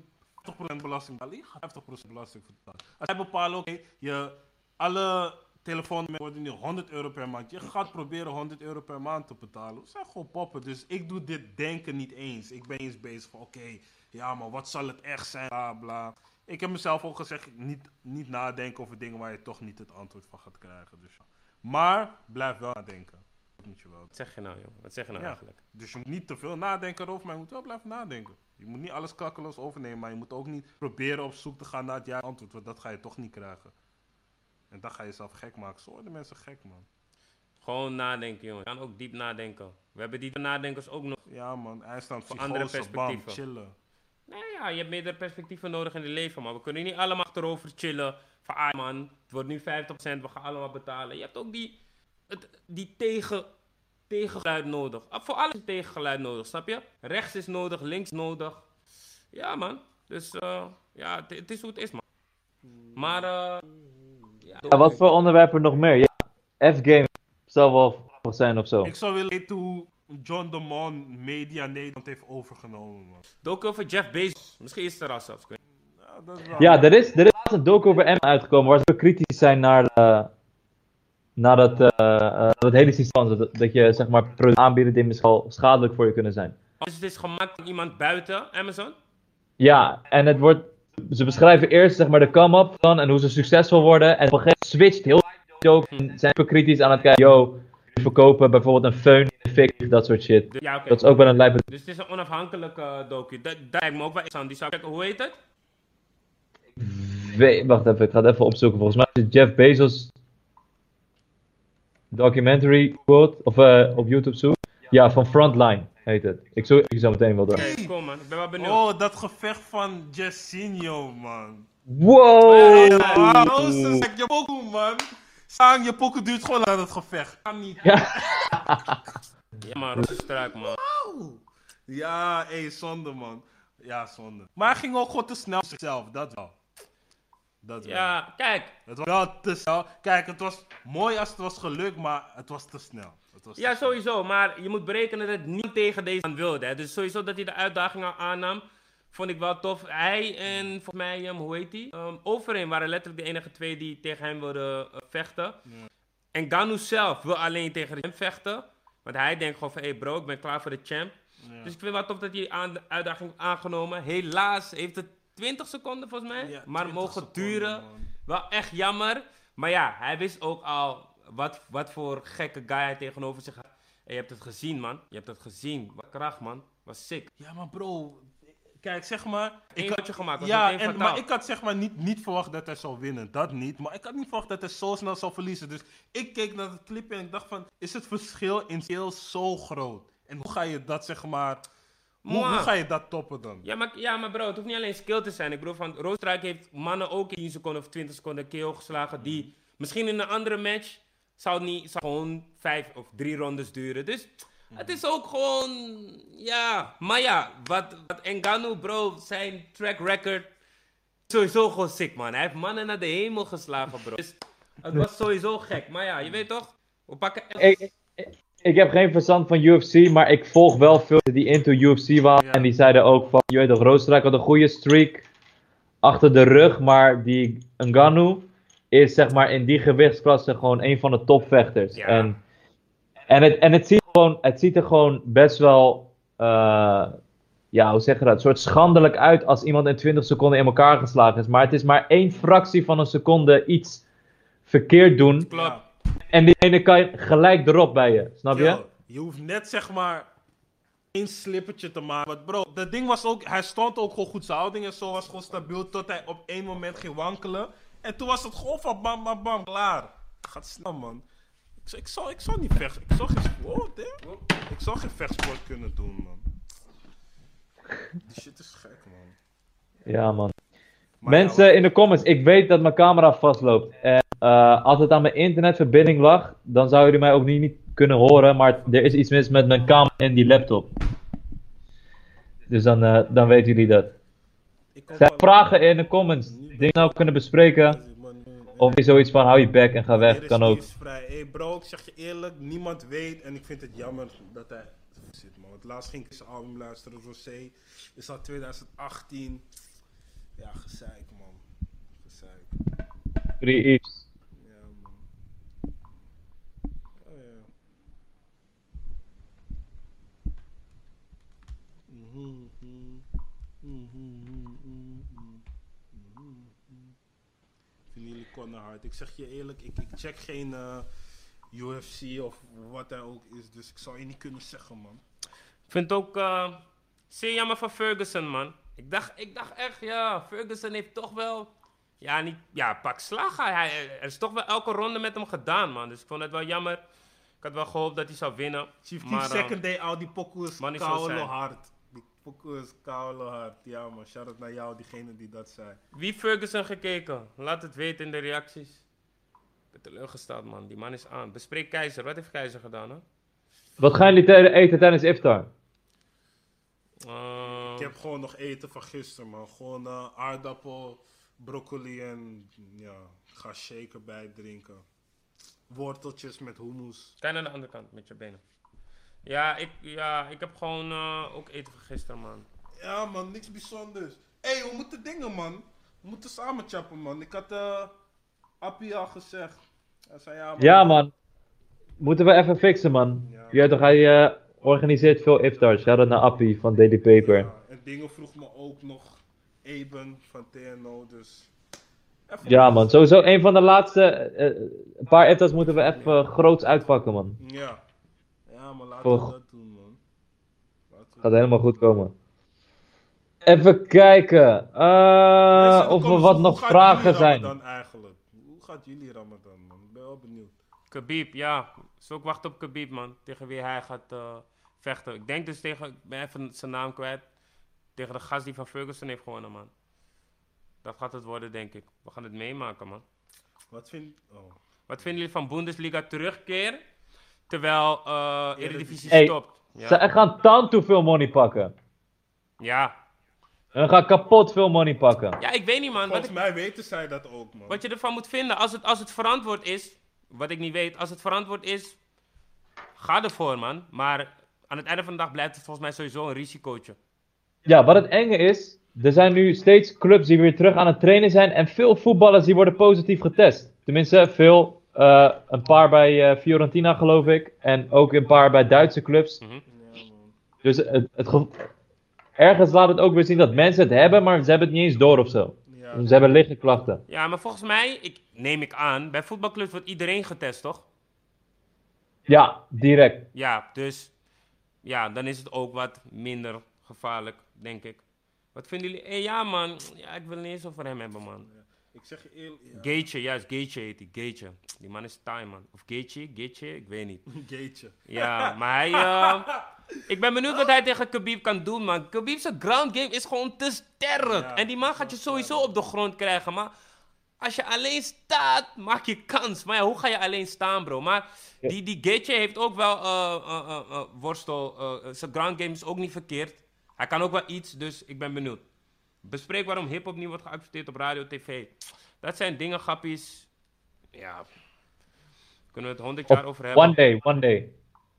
50% belasting betalen, je gaat 50% belasting betalen. Als zij bepalen, oké, je, alle telefoons worden nu 100 euro per maand. Je gaat proberen 100 euro per maand te betalen. We zijn gewoon poppen, dus ik doe dit denken niet eens. Ik ben eens bezig van, oké, ja, maar wat zal het echt zijn, bla, bla. Ik heb mezelf ook gezegd, niet, niet nadenken over dingen waar je toch niet het antwoord van gaat krijgen. Dus. Maar blijf wel nadenken. Dat moet je wel. Wat zeg je nou, joh? Wat zeg je nou Ja. eigenlijk? Dus je moet niet te veel nadenken erover, maar je moet wel blijven nadenken. Je moet niet alles klakkeloos overnemen, maar je moet ook niet proberen op zoek te gaan naar het juiste antwoord, want dat ga je toch niet krijgen. En dan ga je jezelf gek maken. Zo worden mensen gek, man. Gewoon nadenken, jongen. Je kan ook diep nadenken. We hebben die nadenkers ook nog. Ja, man. IJsland, Voor andere psychose, bam, perspectieven. chillen. Nou ja, je hebt meerdere perspectieven nodig in het leven, maar we kunnen niet allemaal achterover chillen. Van, ah man, het wordt nu 50%, we gaan allemaal betalen. Je hebt ook die, het, die tegen, tegengeluid nodig. Ah, Voor alles is tegengeluid nodig, snap je? Rechts is nodig, links nodig. Ja man, dus eh, ja, het, het is hoe het is man. Maar eh ja, wat voor onderwerpen nog meer? Ja, F-game zal wel grappig zijn of zo. Ik zou willen weten hoe John de Mon Media Nederland heeft overgenomen, man. over Jeff Bezos. Misschien is het er al zelfs. Ja, dat is wel... Ja, er is, er is laatst een docu over M uitgekomen waar ze kritisch zijn naar, eh, naar dat, eh, eh, dat hele systeem. Dat, dat je zeg maar producten aanbieden die misschien wel schadelijk voor je kunnen zijn. Dus het is gemaakt door iemand buiten Amazon? Ja, en het wordt, ze beschrijven eerst zeg maar de come-up dan en hoe ze succesvol worden. En op een gegeven moment switcht heel joke en zijn super kritisch aan het kijken. Yo, verkopen bijvoorbeeld een föhn, een fik, dat soort shit. Ja. Dat is ook wel een lijpe... Dus het is een onafhankelijke eh, docu. Dat, dat lijkt me ook wel interessant. Die zou ik. Hoe heet het? Wacht even, ik ga het even opzoeken. Volgens mij is het Jeff Bezos documentary quote, of eh, op YouTube zoek. Ja, van Frontline heet het. Ik zoek ik zo meteen wel door. Oké, kom man. Ik ben wel benieuwd. Oh, dat gevecht van Jessinho, man. Wow! Ja, oh, ze zegt je pokoe, man. Sang, je pokoe duurt gewoon aan het gevecht. Kan niet. Ja. [laughs] Ja man, Rozenstruik man. Ja, hé, zonde, man. Ja, zonde. Maar hij ging ook gewoon te snel zichzelf, dat wel. Dat wel. Ja, kijk. Het was wel te snel. Kijk, het was mooi als het was gelukt, maar het was te snel. Was Ja, sowieso. Maar je moet berekenen dat het niet tegen deze man wilde. Hè. Dus sowieso dat hij de uitdaging al aannam. Vond ik wel tof. Hij en volgens mij, um, hoe heet hij? Um, Overeem waren letterlijk de enige twee die tegen hem wilden eh, vechten. En Ganu zelf wil alleen tegen hem vechten. Want hij denkt gewoon van, hé hey bro, ik ben klaar voor de champ. Ja. Dus ik vind het wel tof dat hij aan de uitdaging aangenomen. Helaas heeft het 20 seconden volgens mij. Ja, maar 20 mogen seconden, duren. man. Wel echt jammer. Maar ja, hij wist ook al wat, wat voor gekke guy hij tegenover zich had. En je hebt het gezien, man. Je hebt het gezien. Wat kracht, man. Was sick. Ja, maar bro, kijk, zeg maar. Eén had- foutje gemaakt, was Ja, en, maar ik had zeg maar niet, niet verwacht dat hij zou winnen. Dat niet. Maar ik had niet verwacht dat hij zo snel zou verliezen. Dus ik keek naar het clipje en ik dacht van, is het verschil in skill zo groot? En hoe ga je dat zeg maar, hoe, ga je dat toppen dan? Ja maar, ja, maar bro, het hoeft niet alleen skill te zijn. Ik bedoel, van Roodstruik heeft mannen ook in 10 seconden of 20 seconden KO geslagen. Die misschien in een andere match zou niet zou gewoon vijf of drie rondes duren. Dus het is ook gewoon, ja. Maar ja, wat, wat Ngannou, bro, zijn track record, sowieso gewoon sick, man. Hij heeft mannen naar de hemel geslagen, bro. Dus het was sowieso gek. Maar ja, je weet toch, we pakken... Ik, ik, ik heb geen verstand van UFC, maar ik volg wel veel die into UFC waren. Ja. En die zeiden ook van, je weet toch, Roosterrijk had een goede streak achter de rug. Maar die Ngannou is zeg maar in die gewichtsklasse gewoon een van de topvechters. Ja. En, en, het, en het, ziet gewoon, het ziet er gewoon best wel, eh, ja, hoe zeg je dat, een soort schandelijk uit als iemand in 20 seconden in elkaar geslagen is. Maar het is maar één fractie van een seconde iets verkeerd doen. Klopt. En die ene kan je gelijk erop bij je, snap je? Yo, je hoeft net zeg maar één slippertje te maken. Want bro, dat ding was ook, hij stond ook gewoon goed. Zijn houding en zo was gewoon stabiel tot hij op één moment ging wankelen. En toen was het gewoon van bam, bam, bam, klaar. Gaat snel man. Ik, zou- ik, zou, ik zou niet vechten. Ik zou geen, oh, damn. ik zou geen vechtsport kunnen doen man. Die shit is gek man. Ja, man. Maar Mensen ja, in de comments, ik weet dat mijn camera vastloopt. En eh, als het aan mijn internetverbinding lag, dan zouden jullie mij ook niet, niet kunnen horen. Maar er is iets mis met mijn camera en die laptop. Dus dan, eh, dan weten jullie dat. Zijn vragen in de comments? Dingen nou kunnen bespreken? Of is zoiets van hou je bek en ga weg? Er is Kan ook. nieuwsvrij. Hey bro, ik zeg je eerlijk, niemand weet en ik vind het jammer dat hij zit man. Want laatst ging ik zijn album luisteren, Rosé. Is al 2018. Ja, gezeik man. Gezeik. Free Eves. Ja man. Oh ja. Mhm, mhm. Mhm, mhm, mhm, mhm, mhm. Vinden jullie Conor? Ik zeg je eerlijk, ik, ik check geen eh, UFC of wat hij ook is, dus ik zou je niet kunnen zeggen, man. Ik vind het ook eh, zeer jammer van Ferguson, man. Ik dacht, ik dacht echt, ja, Ferguson heeft toch wel... Ja, niet, ja, pak slagen. Hij, er is toch wel elke ronde met hem gedaan, man. Dus ik vond het wel jammer. Ik had wel gehoopt dat hij zou winnen. Chief Maar, eh, second day out, die pokoe is man, niet zo koude zijn. hard. Is koude hard. Ja man, shout out naar jou, diegene die dat zei. Wie Ferguson gekeken? Laat het weten in de reacties. Ik ben teleurgesteld, man. Die man is aan. Bespreek Keizer. Wat heeft Keizer gedaan, hè? Wat gaan jullie te- eten tijdens iftar? Eh, Ik heb gewoon nog eten van gisteren, man. Gewoon eh, aardappel, broccoli en ja, ga shaker bij drinken. Worteltjes met hummus. Kijk naar de andere kant met je benen. Ja, ik, ja, ik heb gewoon eh, ook eten van gisteren, man. Ja, man, niks bijzonders. Hé, hey, we moeten dingen, man. We moeten samen chappen, man. Ik had eh Appie al gezegd. Hij zei ja, man. Ja, man. Moeten we even fixen, man. Ja. Weet toch, hij eh, organiseert veel iftars. Shout-out naar Appie van Daily Paper. Ja, en dingen vroeg me ook nog Eben van TNO, dus... Even Ja, man. Sowieso een van de laatste. een paar iftars moeten we even groots uitpakken, man. Ja. Ja, maar laten we dat doen, man. Laten we Gaat helemaal goed komen. Even kijken. eh, Mensen, of er wat nog gaat vragen jullie zijn. Ramadan eigenlijk? Hoe gaat jullie Ramadan, man? Ik ben wel benieuwd. Khabib, ja. Dus ook wachten op Khabib, man. Tegen wie hij gaat eh, vechten. Ik denk dus tegen, ik ben even zijn naam kwijt. Tegen de gast die van Ferguson heeft gewonnen, man. Dat gaat het worden, denk ik. We gaan het meemaken, man. Wat vind... Oh. Wat vinden jullie van Bundesliga terugkeer? Terwijl eh Eredivisie Hey. stopt. Ze Ja. gaan tanto veel money pakken. ja. En gaan kapot veel money pakken. Ja, ik weet niet, man. Wat, Volgens ik- mij weten zij dat ook, man. wat je ervan moet vinden. Als het, als het verantwoord is, wat ik niet weet. Als het verantwoord is, ga ervoor, man. Maar aan het einde van de dag blijft het volgens mij sowieso een risicootje. Ja, wat het enge is, er zijn nu steeds clubs die weer terug aan het trainen zijn en veel voetballers die worden positief getest. Tenminste, veel, eh, een paar bij eh, Fiorentina geloof ik en ook een paar bij Duitse clubs. Mhm. Dus het, het ge- ergens laat het ook weer zien dat mensen het hebben, maar ze hebben het niet eens door of zo. Ja. Ze hebben lichte klachten. Ja, maar volgens mij, ik, neem ik aan, bij voetbalclubs wordt iedereen getest, toch? Ja, direct. Ja, dus ja, dan is het ook wat minder gevaarlijk, denk ik. Wat vinden jullie? Eh, ja, man. Ja, ik wil het niet eens over hem hebben, man. Ik zeg je eerlijk... Ja. Gaetje, juist, Gaetje heet hij. Gaetje. Die man is taai, man. Of Gaetje, Gaetje, ik weet niet. [laughs] Gateje. Ja, maar hij... eh, [laughs] ik ben benieuwd wat hij tegen Khabib kan doen, man. Khabib's ground game is gewoon te sterk. Ja, en die man gaat je sowieso op de grond krijgen, maar... Als je alleen staat, maak je kans. Maar ja, hoe ga je alleen staan, bro? Maar die, die Gaethje heeft ook wel eh, eh, worstel. zijn ground game is ook niet verkeerd. Hij kan ook wel iets, dus ik ben benieuwd. Bespreek waarom hip-hop niet wordt geaccepteerd op radio, tv. Dat zijn dingen, grappies. Ja. Kunnen we het honderd jaar over hebben. One day, one day.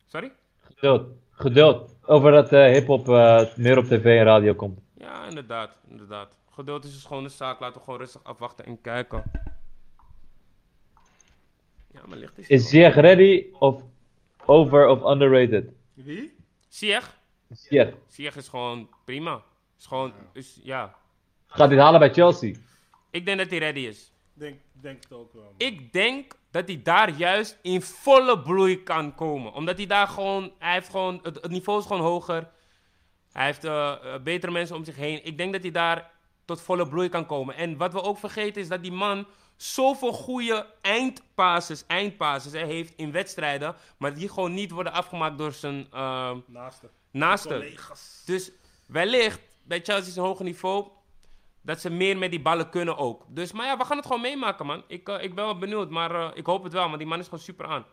Sorry? Geduld. Geduld. Over dat eh hip-hop eh, meer op tv en radio komt. Ja, inderdaad, inderdaad. Geduld is een schone zaak. Laten we gewoon rustig afwachten en kijken. Ja, maar licht is... Is Ziyech ready of over of underrated? Wie? Ziyech? Ziyech. Ziyech is gewoon prima. Is gewoon, is, ja. Gaat hij het halen bij Chelsea? Ik denk dat hij ready is. Denk, denk het ook wel. man. Ik denk dat hij daar juist in volle bloei kan komen. Omdat hij daar gewoon, hij heeft gewoon, het, het niveau is gewoon hoger. Hij heeft eh, eh, betere mensen om zich heen. Ik denk dat hij daar tot volle bloei kan komen. En wat we ook vergeten is dat die man zoveel goede eindpases, eindpases hè, heeft in wedstrijden. Maar die gewoon niet worden afgemaakt door zijn eh, Naaste. naaste. Collega's. Dus wellicht bij Chelsea zijn hoge niveau dat ze meer met die ballen kunnen ook. Dus, maar ja, we gaan het gewoon meemaken, man. Ik, eh, ik ben wel benieuwd, maar eh, ik hoop het wel, want die man is gewoon super aan.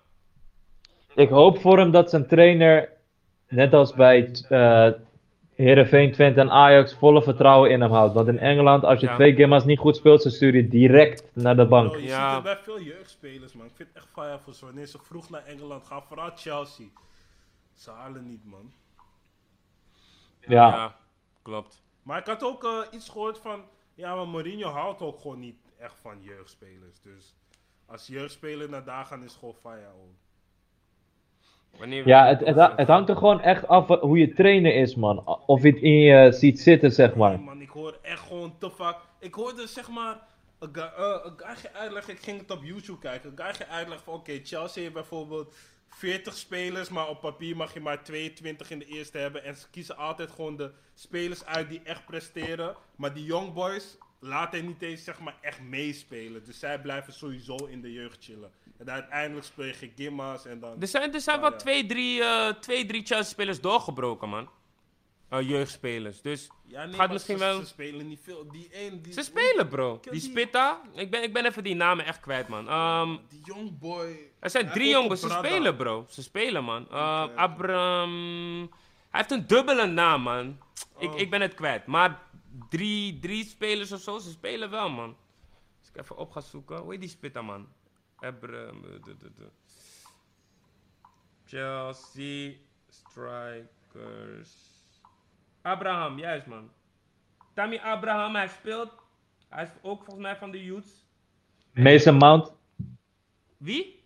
Ik hoop voor hem dat zijn trainer, net als bij eh Heerenveen, Twente en Ajax, volle vertrouwen in hem houdt. Want in Engeland, als je Ja. twee gamma's niet goed speelt, ze sturen je direct naar de bank. Bro, je Ja. ziet het bij veel jeugdspelers, man. Ik vind het echt fire voor ze. Wanneer ze vroeg naar Engeland gaan, vooral Chelsea. Ze halen niet, man. Ja. Klopt. Maar ik had ook eh, iets gehoord van... Ja, maar Mourinho houdt ook gewoon niet echt van jeugdspelers. Dus als jeugdspeler naar daar gaan, is gewoon fire ook. Wanneer Ja, het, het, het hangt er gewoon echt af hoe je trainer is, man. Of je het in je ziet zitten, zeg Nee, maar. man, ik hoor echt gewoon te vaak... Ik hoorde zeg maar... Een guy, eh, een guy ging uitleggen, ik ging het op YouTube kijken. Een guy uitleggen van, oké, Chelsea heeft bijvoorbeeld 40 spelers, maar op papier mag je maar 22 in de eerste hebben. En ze kiezen altijd gewoon de spelers uit die echt presteren. Maar die young boys laten niet eens zeg maar echt meespelen. Dus zij blijven sowieso in de jeugd chillen. En uiteindelijk speel je gimma's en dan... Er zijn, er zijn Oh, wel ja. twee, drie, eh, twee, drie Chelsea-spelers doorgebroken, man. Eh, jeugdspelers. Dus Ja, nee, gaat misschien ze, wel- ze spelen niet veel. Die één, die... ze spelen, bro. Die die- Spitta, ik ben, ik ben even die namen echt kwijt, man. Ehm, Die young boy... er zijn drie jongens, ze spelen, bro. Ze spelen, man. Uh, Oké. Abraham... Hij heeft een dubbele naam, man. Ik, Oh. ik ben het kwijt. Maar drie, drie spelers of zo, ze spelen wel, man. Als ik even op ga zoeken. Hoe heet die Spitta, man? Abraham... eh. Chelsea Strikers. Abraham, juist, man. Tammy Abraham, hij speelt... Hij is ook volgens mij van de Youths. Mason Mount. Wie?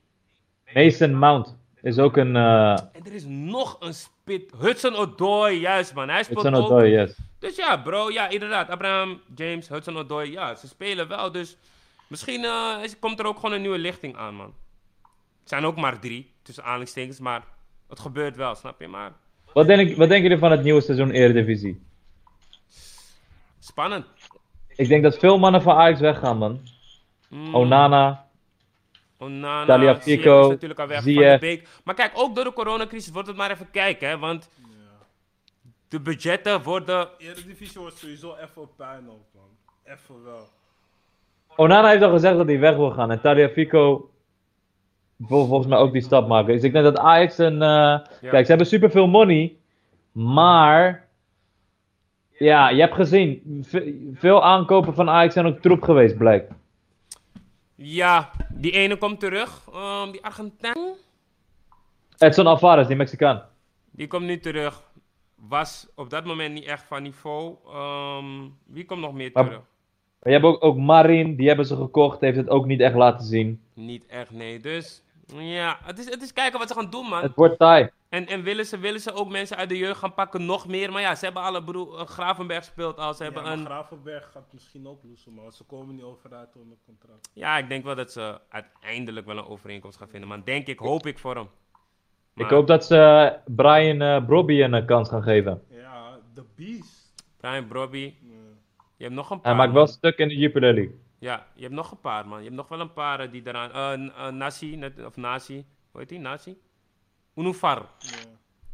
Mason Mount is ook een. eh En er is nog een spit. Hudson Odoi, juist man. Hij speelt Hudson ook. Odoi, yes. Dus ja, bro. Ja, inderdaad. Abraham, James, Hudson Odoi. Ja, ze spelen wel. Dus misschien eh, komt er ook gewoon een nieuwe lichting aan, man. Het zijn ook maar drie, tussen aanhalingstekens. Maar het gebeurt wel, snap je? Maar Wat, denk, wat denken jullie van het nieuwe seizoen Eredivisie? spannend. Ik denk dat veel mannen van Ajax weggaan, man. Mm, Onana. Onana, Ziyech is natuurlijk al weg. Van de. Beek. Maar kijk, ook door de coronacrisis wordt het maar even kijken, hè. Want Ja. de budgetten worden... Eredivisie wordt sowieso even op puin ook, man. Even wel. Onana heeft al gezegd dat hij weg wil gaan. En Tagliafico wil volgens mij ook die stap maken. Dus ik denk dat Ajax een... eh, Kijk, ze hebben superveel money. Maar... Ja, je hebt gezien. ve- veel aankopen van Ajax zijn ook troep geweest, blijkt. Ja, die ene komt terug. Ehm, die Argentijn... Edson Alvarez, die Mexicaan. Die komt nu terug. Was op dat moment niet echt van niveau. Ehm, wie komt nog meer Maar- terug? Maar je hebt ook, ook Marin, die hebben ze gekocht. Heeft het ook niet echt laten zien. Niet echt, nee. Dus ja, het is, het is kijken wat ze gaan doen, man. Het wordt taai. En, en willen, ze, willen ze ook mensen uit de jeugd gaan pakken, nog meer? Maar ja, ze hebben alle broer. eh, Gravenberg speelt al. Ze Ja, hebben maar een. Gravenberg gaat misschien ook loesen, maar ze komen niet overuit onder contract. Ja, ik denk wel dat ze uiteindelijk wel een overeenkomst gaan vinden. Maar denk ik, hoop ik voor hem. Ik hoop dat ze Brian eh Brobby een eh, kans gaan geven. Ja, The Beast. Brian Brobby, Ja. je hebt nog een paar. Hij maakt man. wel stuk in de Jupiler League. Ja, je hebt nog een paar, man. Je hebt nog wel een paar eh, die eraan... eh N- eh, Nasi, net- of Nasi. Hoe heet die? Nasi? Unufar.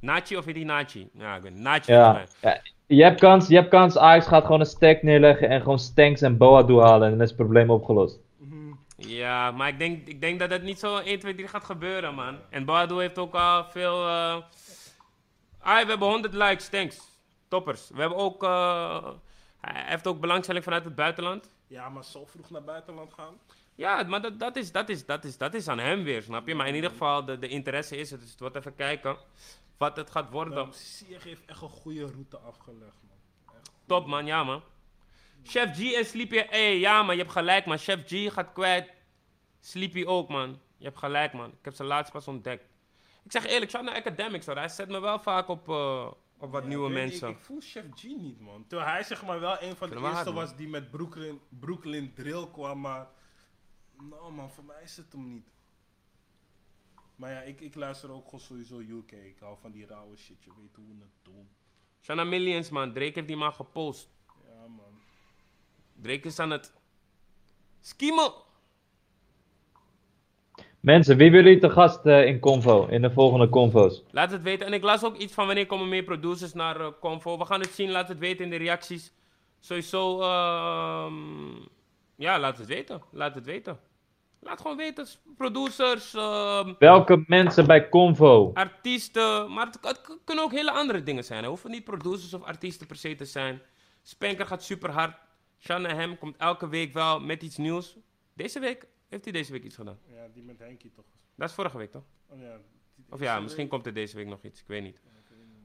Nachi of heet die Nachi? Ja, ik weet niet. Nachi volgens Ja. mij. ja. Je hebt kans, je hebt kans. Ajax gaat gewoon een stack neerleggen en gewoon Stanks en Boadu halen. En dan is het probleem opgelost. Mhm. Ja, maar ik denk, ik denk dat het niet zo 1, 2, 3 gaat gebeuren, man. En Boadu heeft ook al veel... eh Ah, we hebben 100 likes, thanks. Toppers. We hebben ook... eh, hij heeft ook belangstelling vanuit het buitenland. Ja, maar zo vroeg naar buitenland gaan. Ja, maar dat, dat, is, dat, is, dat, is, dat is aan hem weer, snap je? Maar in ieder geval, de, de interesse is het. Dus het wordt even kijken wat het gaat worden. Nou, Sieg heeft echt een goede route afgelegd, man. Echt. Top man, ja man. Chef G en Sleepy, hey, ja man, je hebt gelijk man. Chef G gaat kwijt. Sleepy ook man. Je hebt gelijk man. Ik heb ze laatst pas ontdekt. Ik zeg eerlijk, shout naar Academics hoor. Hij zet me wel vaak op, eh, op wat Ja, nieuwe mensen. Ik, ik voel Chef G niet, man. Terwijl hij zeg maar wel een van de eerste hard, was die met Brooklyn, Brooklyn Drill kwam, maar... Nou man, voor mij is het hem niet. Maar ja, ik, ik luister ook gewoon sowieso UK. Ik hou van die rauwe shit, je weet hoe we het doen. Naar Millions man. Drake heeft die maar gepost. Ja man. Drake is aan het skiemen. Mensen, wie willen jullie te gast eh, in Convo? In de volgende Convo's? Laat het weten. En ik las ook iets van wanneer komen meer producers naar eh, Convo. We gaan het zien. Laat het weten in de reacties. Sowieso, ehm, ja, laat het weten. Laat het weten. Laat gewoon weten. Producers, ehm, Welke mensen bij Convo? artiesten. Maar het, kunnen ook hele andere dingen zijn. Het hoeven niet producers of artiesten per se te zijn. Spanker gaat super hard. Shanna Hem komt elke week wel met iets nieuws. Deze week heeft hij deze week iets gedaan. Ja, die met Henkie toch? Dat is vorige week toch? Oh, ja, Of ja, misschien komt er deze week nog iets, ik weet niet.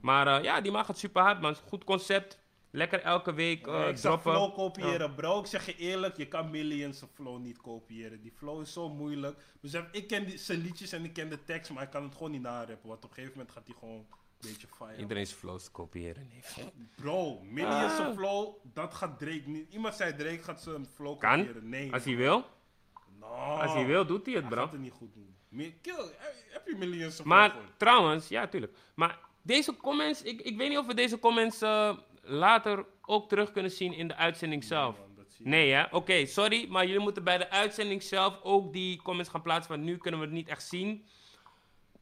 Maar eh, ja, die man gaat super hard, man. Goed concept. Lekker elke week Ja, eh ik zag droppen. flow kopiëren, bro. Ik zeg je eerlijk, je kan Millions of flow niet kopiëren. Die flow is zo moeilijk. Besef, ik ken die, zijn liedjes en ik ken de tekst, maar ik kan het gewoon niet narappen. Want op een gegeven moment gaat hij gewoon een beetje fire. Iedereen zijn flows kopiëren. Bro, Millions Ah. of flow, dat gaat Drake niet. Iemand zei Drake gaat zijn flow Kan. kopiëren. Nee. Als hij wil, No. als hij wil, doet hij het, Hij bro. gaat het niet goed doen. Kill, heb- heb je Millions of Maar trouwens, ja, tuurlijk. Maar deze comments, ik, ik weet niet of we deze comments eh, later ook terug kunnen zien in de uitzending zelf. Man. Nee, hè? Oké, sorry, maar jullie moeten bij de uitzending zelf ook die comments gaan plaatsen, want nu kunnen we het niet echt zien.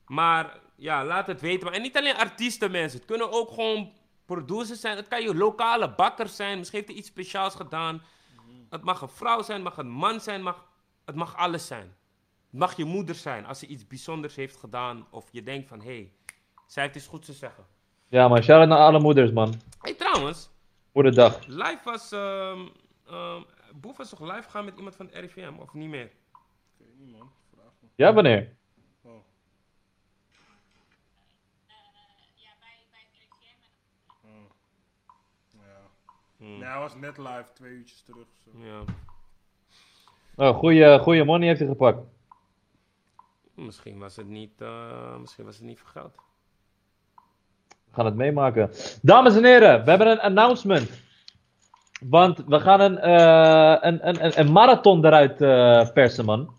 Maar ja, laat het weten. Maar, en niet alleen artiesten, mensen. Het kunnen ook gewoon producers zijn. Het kan je lokale bakker zijn. Misschien heeft hij iets speciaals gedaan. Het mag een vrouw zijn, het mag een man zijn, mag, het mag alles zijn. Het mag je moeder zijn als ze iets bijzonders heeft gedaan. Of je denkt van, hé, hey, zij heeft iets goeds te zeggen. Ja man, shout-out naar alle moeders man. Hé, hey, trouwens, Moederdag. live was... ehm ehm, Boef was toch live gegaan met iemand van het RIVM, of niet meer? Ik weet niet, man. Vraag me. Ja, wanneer? Oh. Oh. Ja. Hmm. Nee, hij was net live, twee uurtjes terug. of Zo. Ja. Oh, goeie, goeie money heeft hij gepakt. Misschien was het niet, eh, misschien was het niet geld. We gaan het meemaken. Dames en heren, we hebben een announcement. Want we gaan een, eh, een, een, een, een marathon eruit eh, persen, man.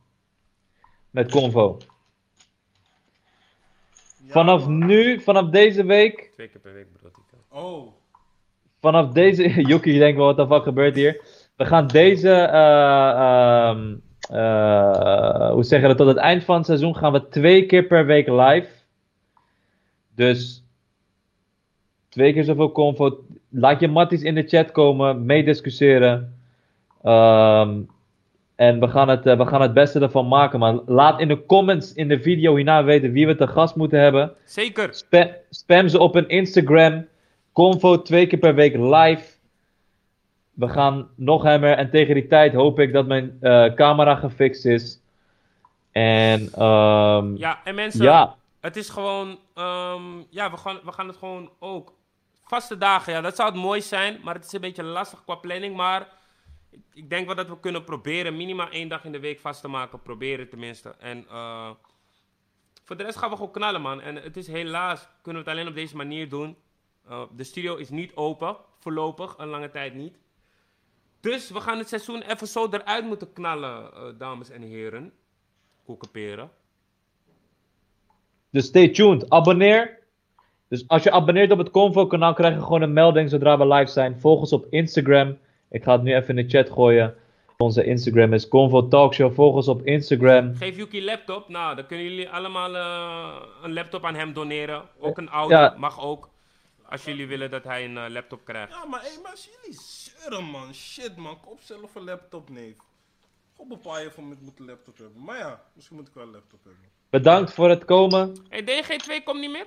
Met Convo. Ja, Vanaf man. nu, vanaf deze week, Twee keer per week bedoel ik. Oh. vanaf deze... [laughs] Joekie, je denkt wel, wat de fuck gebeurt hier? We gaan deze, eh, ehm, eh, hoe zeg je dat, tot het eind van het seizoen gaan we twee keer per week live. Dus twee keer zoveel convo. Laat je matties in de chat komen, meediscussiëren. Ehm, en we gaan, het, eh, we gaan het beste ervan maken, man. Laat in de comments in de video hierna weten wie we te gast moeten hebben. Zeker. Spam, spam ze op hun Instagram. Convo twee keer per week live. We gaan nog hammer. En tegen die tijd hoop ik dat mijn eh, camera gefixt is. En ehm, Ja, en mensen, ja, het is gewoon, ehm, ja, we gaan, we gaan het gewoon ook. Vaste dagen, ja, dat zou het mooi zijn, maar het is een beetje lastig qua planning. Maar ik, ik denk wel dat we kunnen proberen minimaal één dag in de week vast te maken. Proberen tenminste. En eh, voor de rest gaan we gewoon knallen, man. En het is helaas, kunnen we het alleen op deze manier doen. Eh, de studio is niet open, voorlopig, een lange tijd niet. Dus we gaan het seizoen even zo eruit moeten knallen, eh, dames en heren. Koekenperen. dus stay tuned. Abonneer. Dus als je abonneert op het Convo kanaal krijg je gewoon een melding zodra we live zijn. Volg ons op Instagram. Ik ga het nu even in de chat gooien. Onze Instagram is Convo Talkshow. Volg ons op Instagram. Geef Yuki laptop. Nou, dan kunnen jullie allemaal eh, een laptop aan hem doneren. Ook een oude, Ja. mag ook. Als jullie willen dat hij een eh, laptop krijgt. Ja, maar, hey, maar als jullie zeuren, man. Shit, man. Koop zelf een laptop, neef. Gewoon bepaal je van, ik moet een laptop hebben. Maar ja, misschien moet ik wel een laptop hebben. Bedankt voor het komen. Hey, DG2 komt niet meer?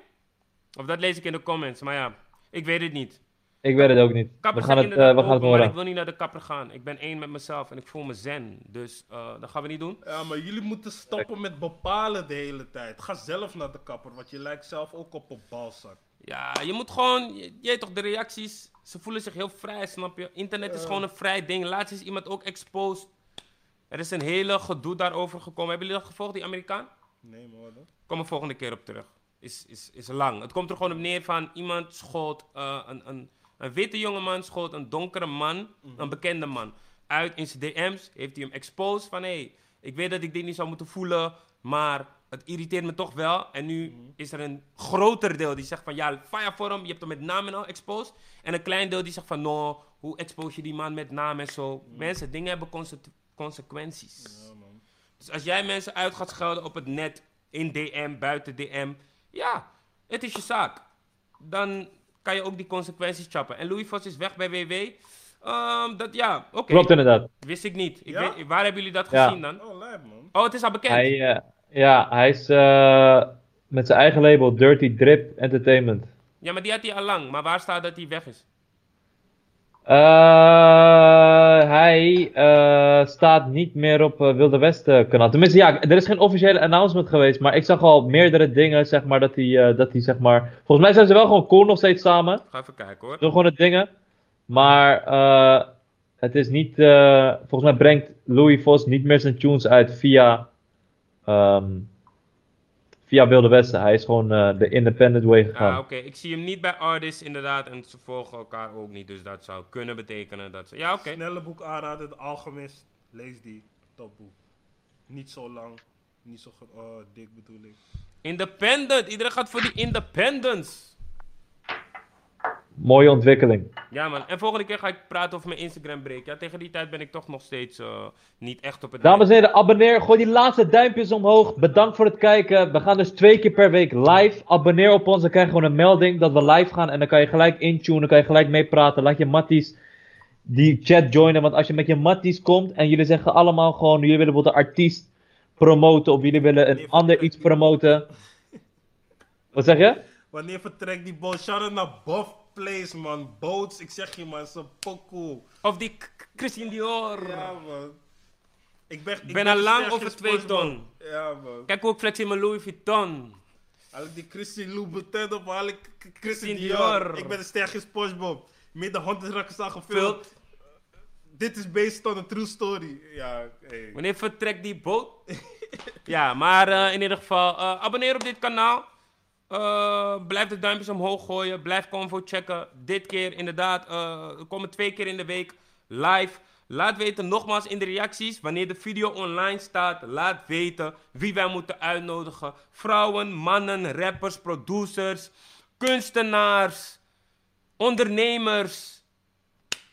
Of dat lees ik in de comments, maar ja, ik weet het niet. Ik weet het ook niet. We gaan het, eh, inderdaad we gaan het open, maar ik wil niet naar de kapper gaan. Ik ben één met mezelf en ik voel me zen. Dus eh, dat gaan we niet doen. Ja, maar jullie moeten stoppen met bepalen de hele tijd. Ga zelf naar de kapper, want je lijkt zelf ook op een balzak. Ja, je moet gewoon, je, je toch, de reacties, ze voelen zich heel vrij, snap je? Internet is gewoon een vrij ding. Laatst is iemand ook exposed. Er is een hele gedoe daarover gekomen. Hebben jullie dat gevolgd, die Amerikaan? Nee, maar dan? Kom er volgende keer op terug. Is, is, is lang. Het komt er gewoon op neer van iemand schoot, eh, een, een, een witte jongeman schoot een donkere man, een bekende man. Uit in zijn DM's heeft hij hem exposed van hé, hey, ik weet dat ik dit niet zou moeten voelen, maar het irriteert me toch wel. En nu is er een groter deel die zegt van ja, fire voor hem, je hebt hem met naam en al exposed. En een klein deel die zegt van no, hoe expose je die man met naam en zo. Mensen, dingen hebben conse- consequenties. Ja, man. Dus als jij mensen uit gaat schelden op het net, in DM, buiten DM, ja, het is je zaak. Dan kan je ook die consequenties chappen. En Louis Vos is weg bij WW. Ehm, dat ja, oké. Klopt inderdaad. Wist ik niet. Ik Ja? weet, waar hebben jullie dat Ja. gezien dan? Oh, lijp, man. Oh, het is al bekend. Hij, eh, ja, hij is eh, met zijn eigen label Dirty Drip Entertainment. Ja, maar die had hij al lang. Maar waar staat dat hij weg is? Eh, hij eh, staat niet meer op Wilde Westen kanaal. Tenminste, ja, er is geen officiële announcement geweest, maar ik zag al meerdere dingen, zeg maar, dat hij, dat hij, zeg maar... Volgens mij zijn ze wel gewoon cool nog steeds samen. Ga even kijken hoor. Doen gewoon het dingen. Maar het is niet. volgens mij brengt Louis Vos niet meer zijn tunes uit via. Ehm, via Wilde Westen. Hij is gewoon eh, de independent way gegaan. Ah, oké. Ik zie hem niet bij artists inderdaad. En ze volgen elkaar ook niet. Dus dat zou kunnen betekenen dat ze... Ja, oké. Snelle boek aanraden, de Alchemist. Lees die. Topboek. Niet zo lang. Niet zo oh, dik bedoel ik. Independent. Iedereen gaat voor die independence. Mooie ontwikkeling. Ja man, en volgende keer ga ik praten over mijn Instagram break. Ja, tegen die tijd ben ik toch nog steeds eh, niet echt op het Dames en heren, abonneer. Gooi die laatste duimpjes omhoog. Bedankt voor het kijken. We gaan dus twee keer per week live. Abonneer op ons. Dan krijg je gewoon een melding dat we live gaan. En dan kan je gelijk intunen. Dan kan je gelijk meepraten. Laat je matties die chat joinen. Want als je met je matties komt en jullie zeggen allemaal gewoon... Jullie willen bijvoorbeeld een artiest promoten. Of jullie willen een ander iets promoten. Wat zeg je? Wanneer vertrekt die? Shout-out naar Buff Place, man. Boats, ik zeg je, man. Ze pokoe. Of die Christian Dior. Ja, man. Ik ben, ik ben al lang over in 2 SpongeBob. ton. Ja, man. Kijk hoe ik flex in mijn Louis Vuitton. Haal ik die Christian Louboutin op, haal ik Christian Dior. Dior. Ik ben de sterk in SpongeBob. Meer dan 100 rakkers gefilmd. Vult. Dit is based on a true story. Ja, hey. Wanneer vertrekt die boot? [laughs] ja, maar eh, in ieder geval, eh, abonneer op dit kanaal. Eh, blijf de duimpjes omhoog gooien. Blijf Convo checken. Dit keer inderdaad, we komen twee keer in de week live. Laat weten nogmaals in de reacties, wanneer de video online staat, laat weten wie wij moeten uitnodigen. Vrouwen, mannen, rappers, producers, kunstenaars, ondernemers,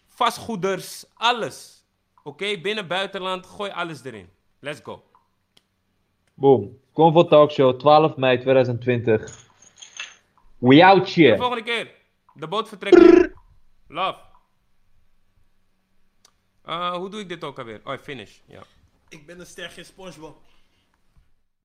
vastgoeders, alles. Oké, binnen, buitenland, gooi alles erin. Let's go. Boom. Convo Talkshow, 12 mei 2020. We out De here. volgende keer. De boot vertrekt. Love. Uh, hoe doe ik dit ook alweer? Oh, finish. Ja. Ik ben de sterk in SpongeBob.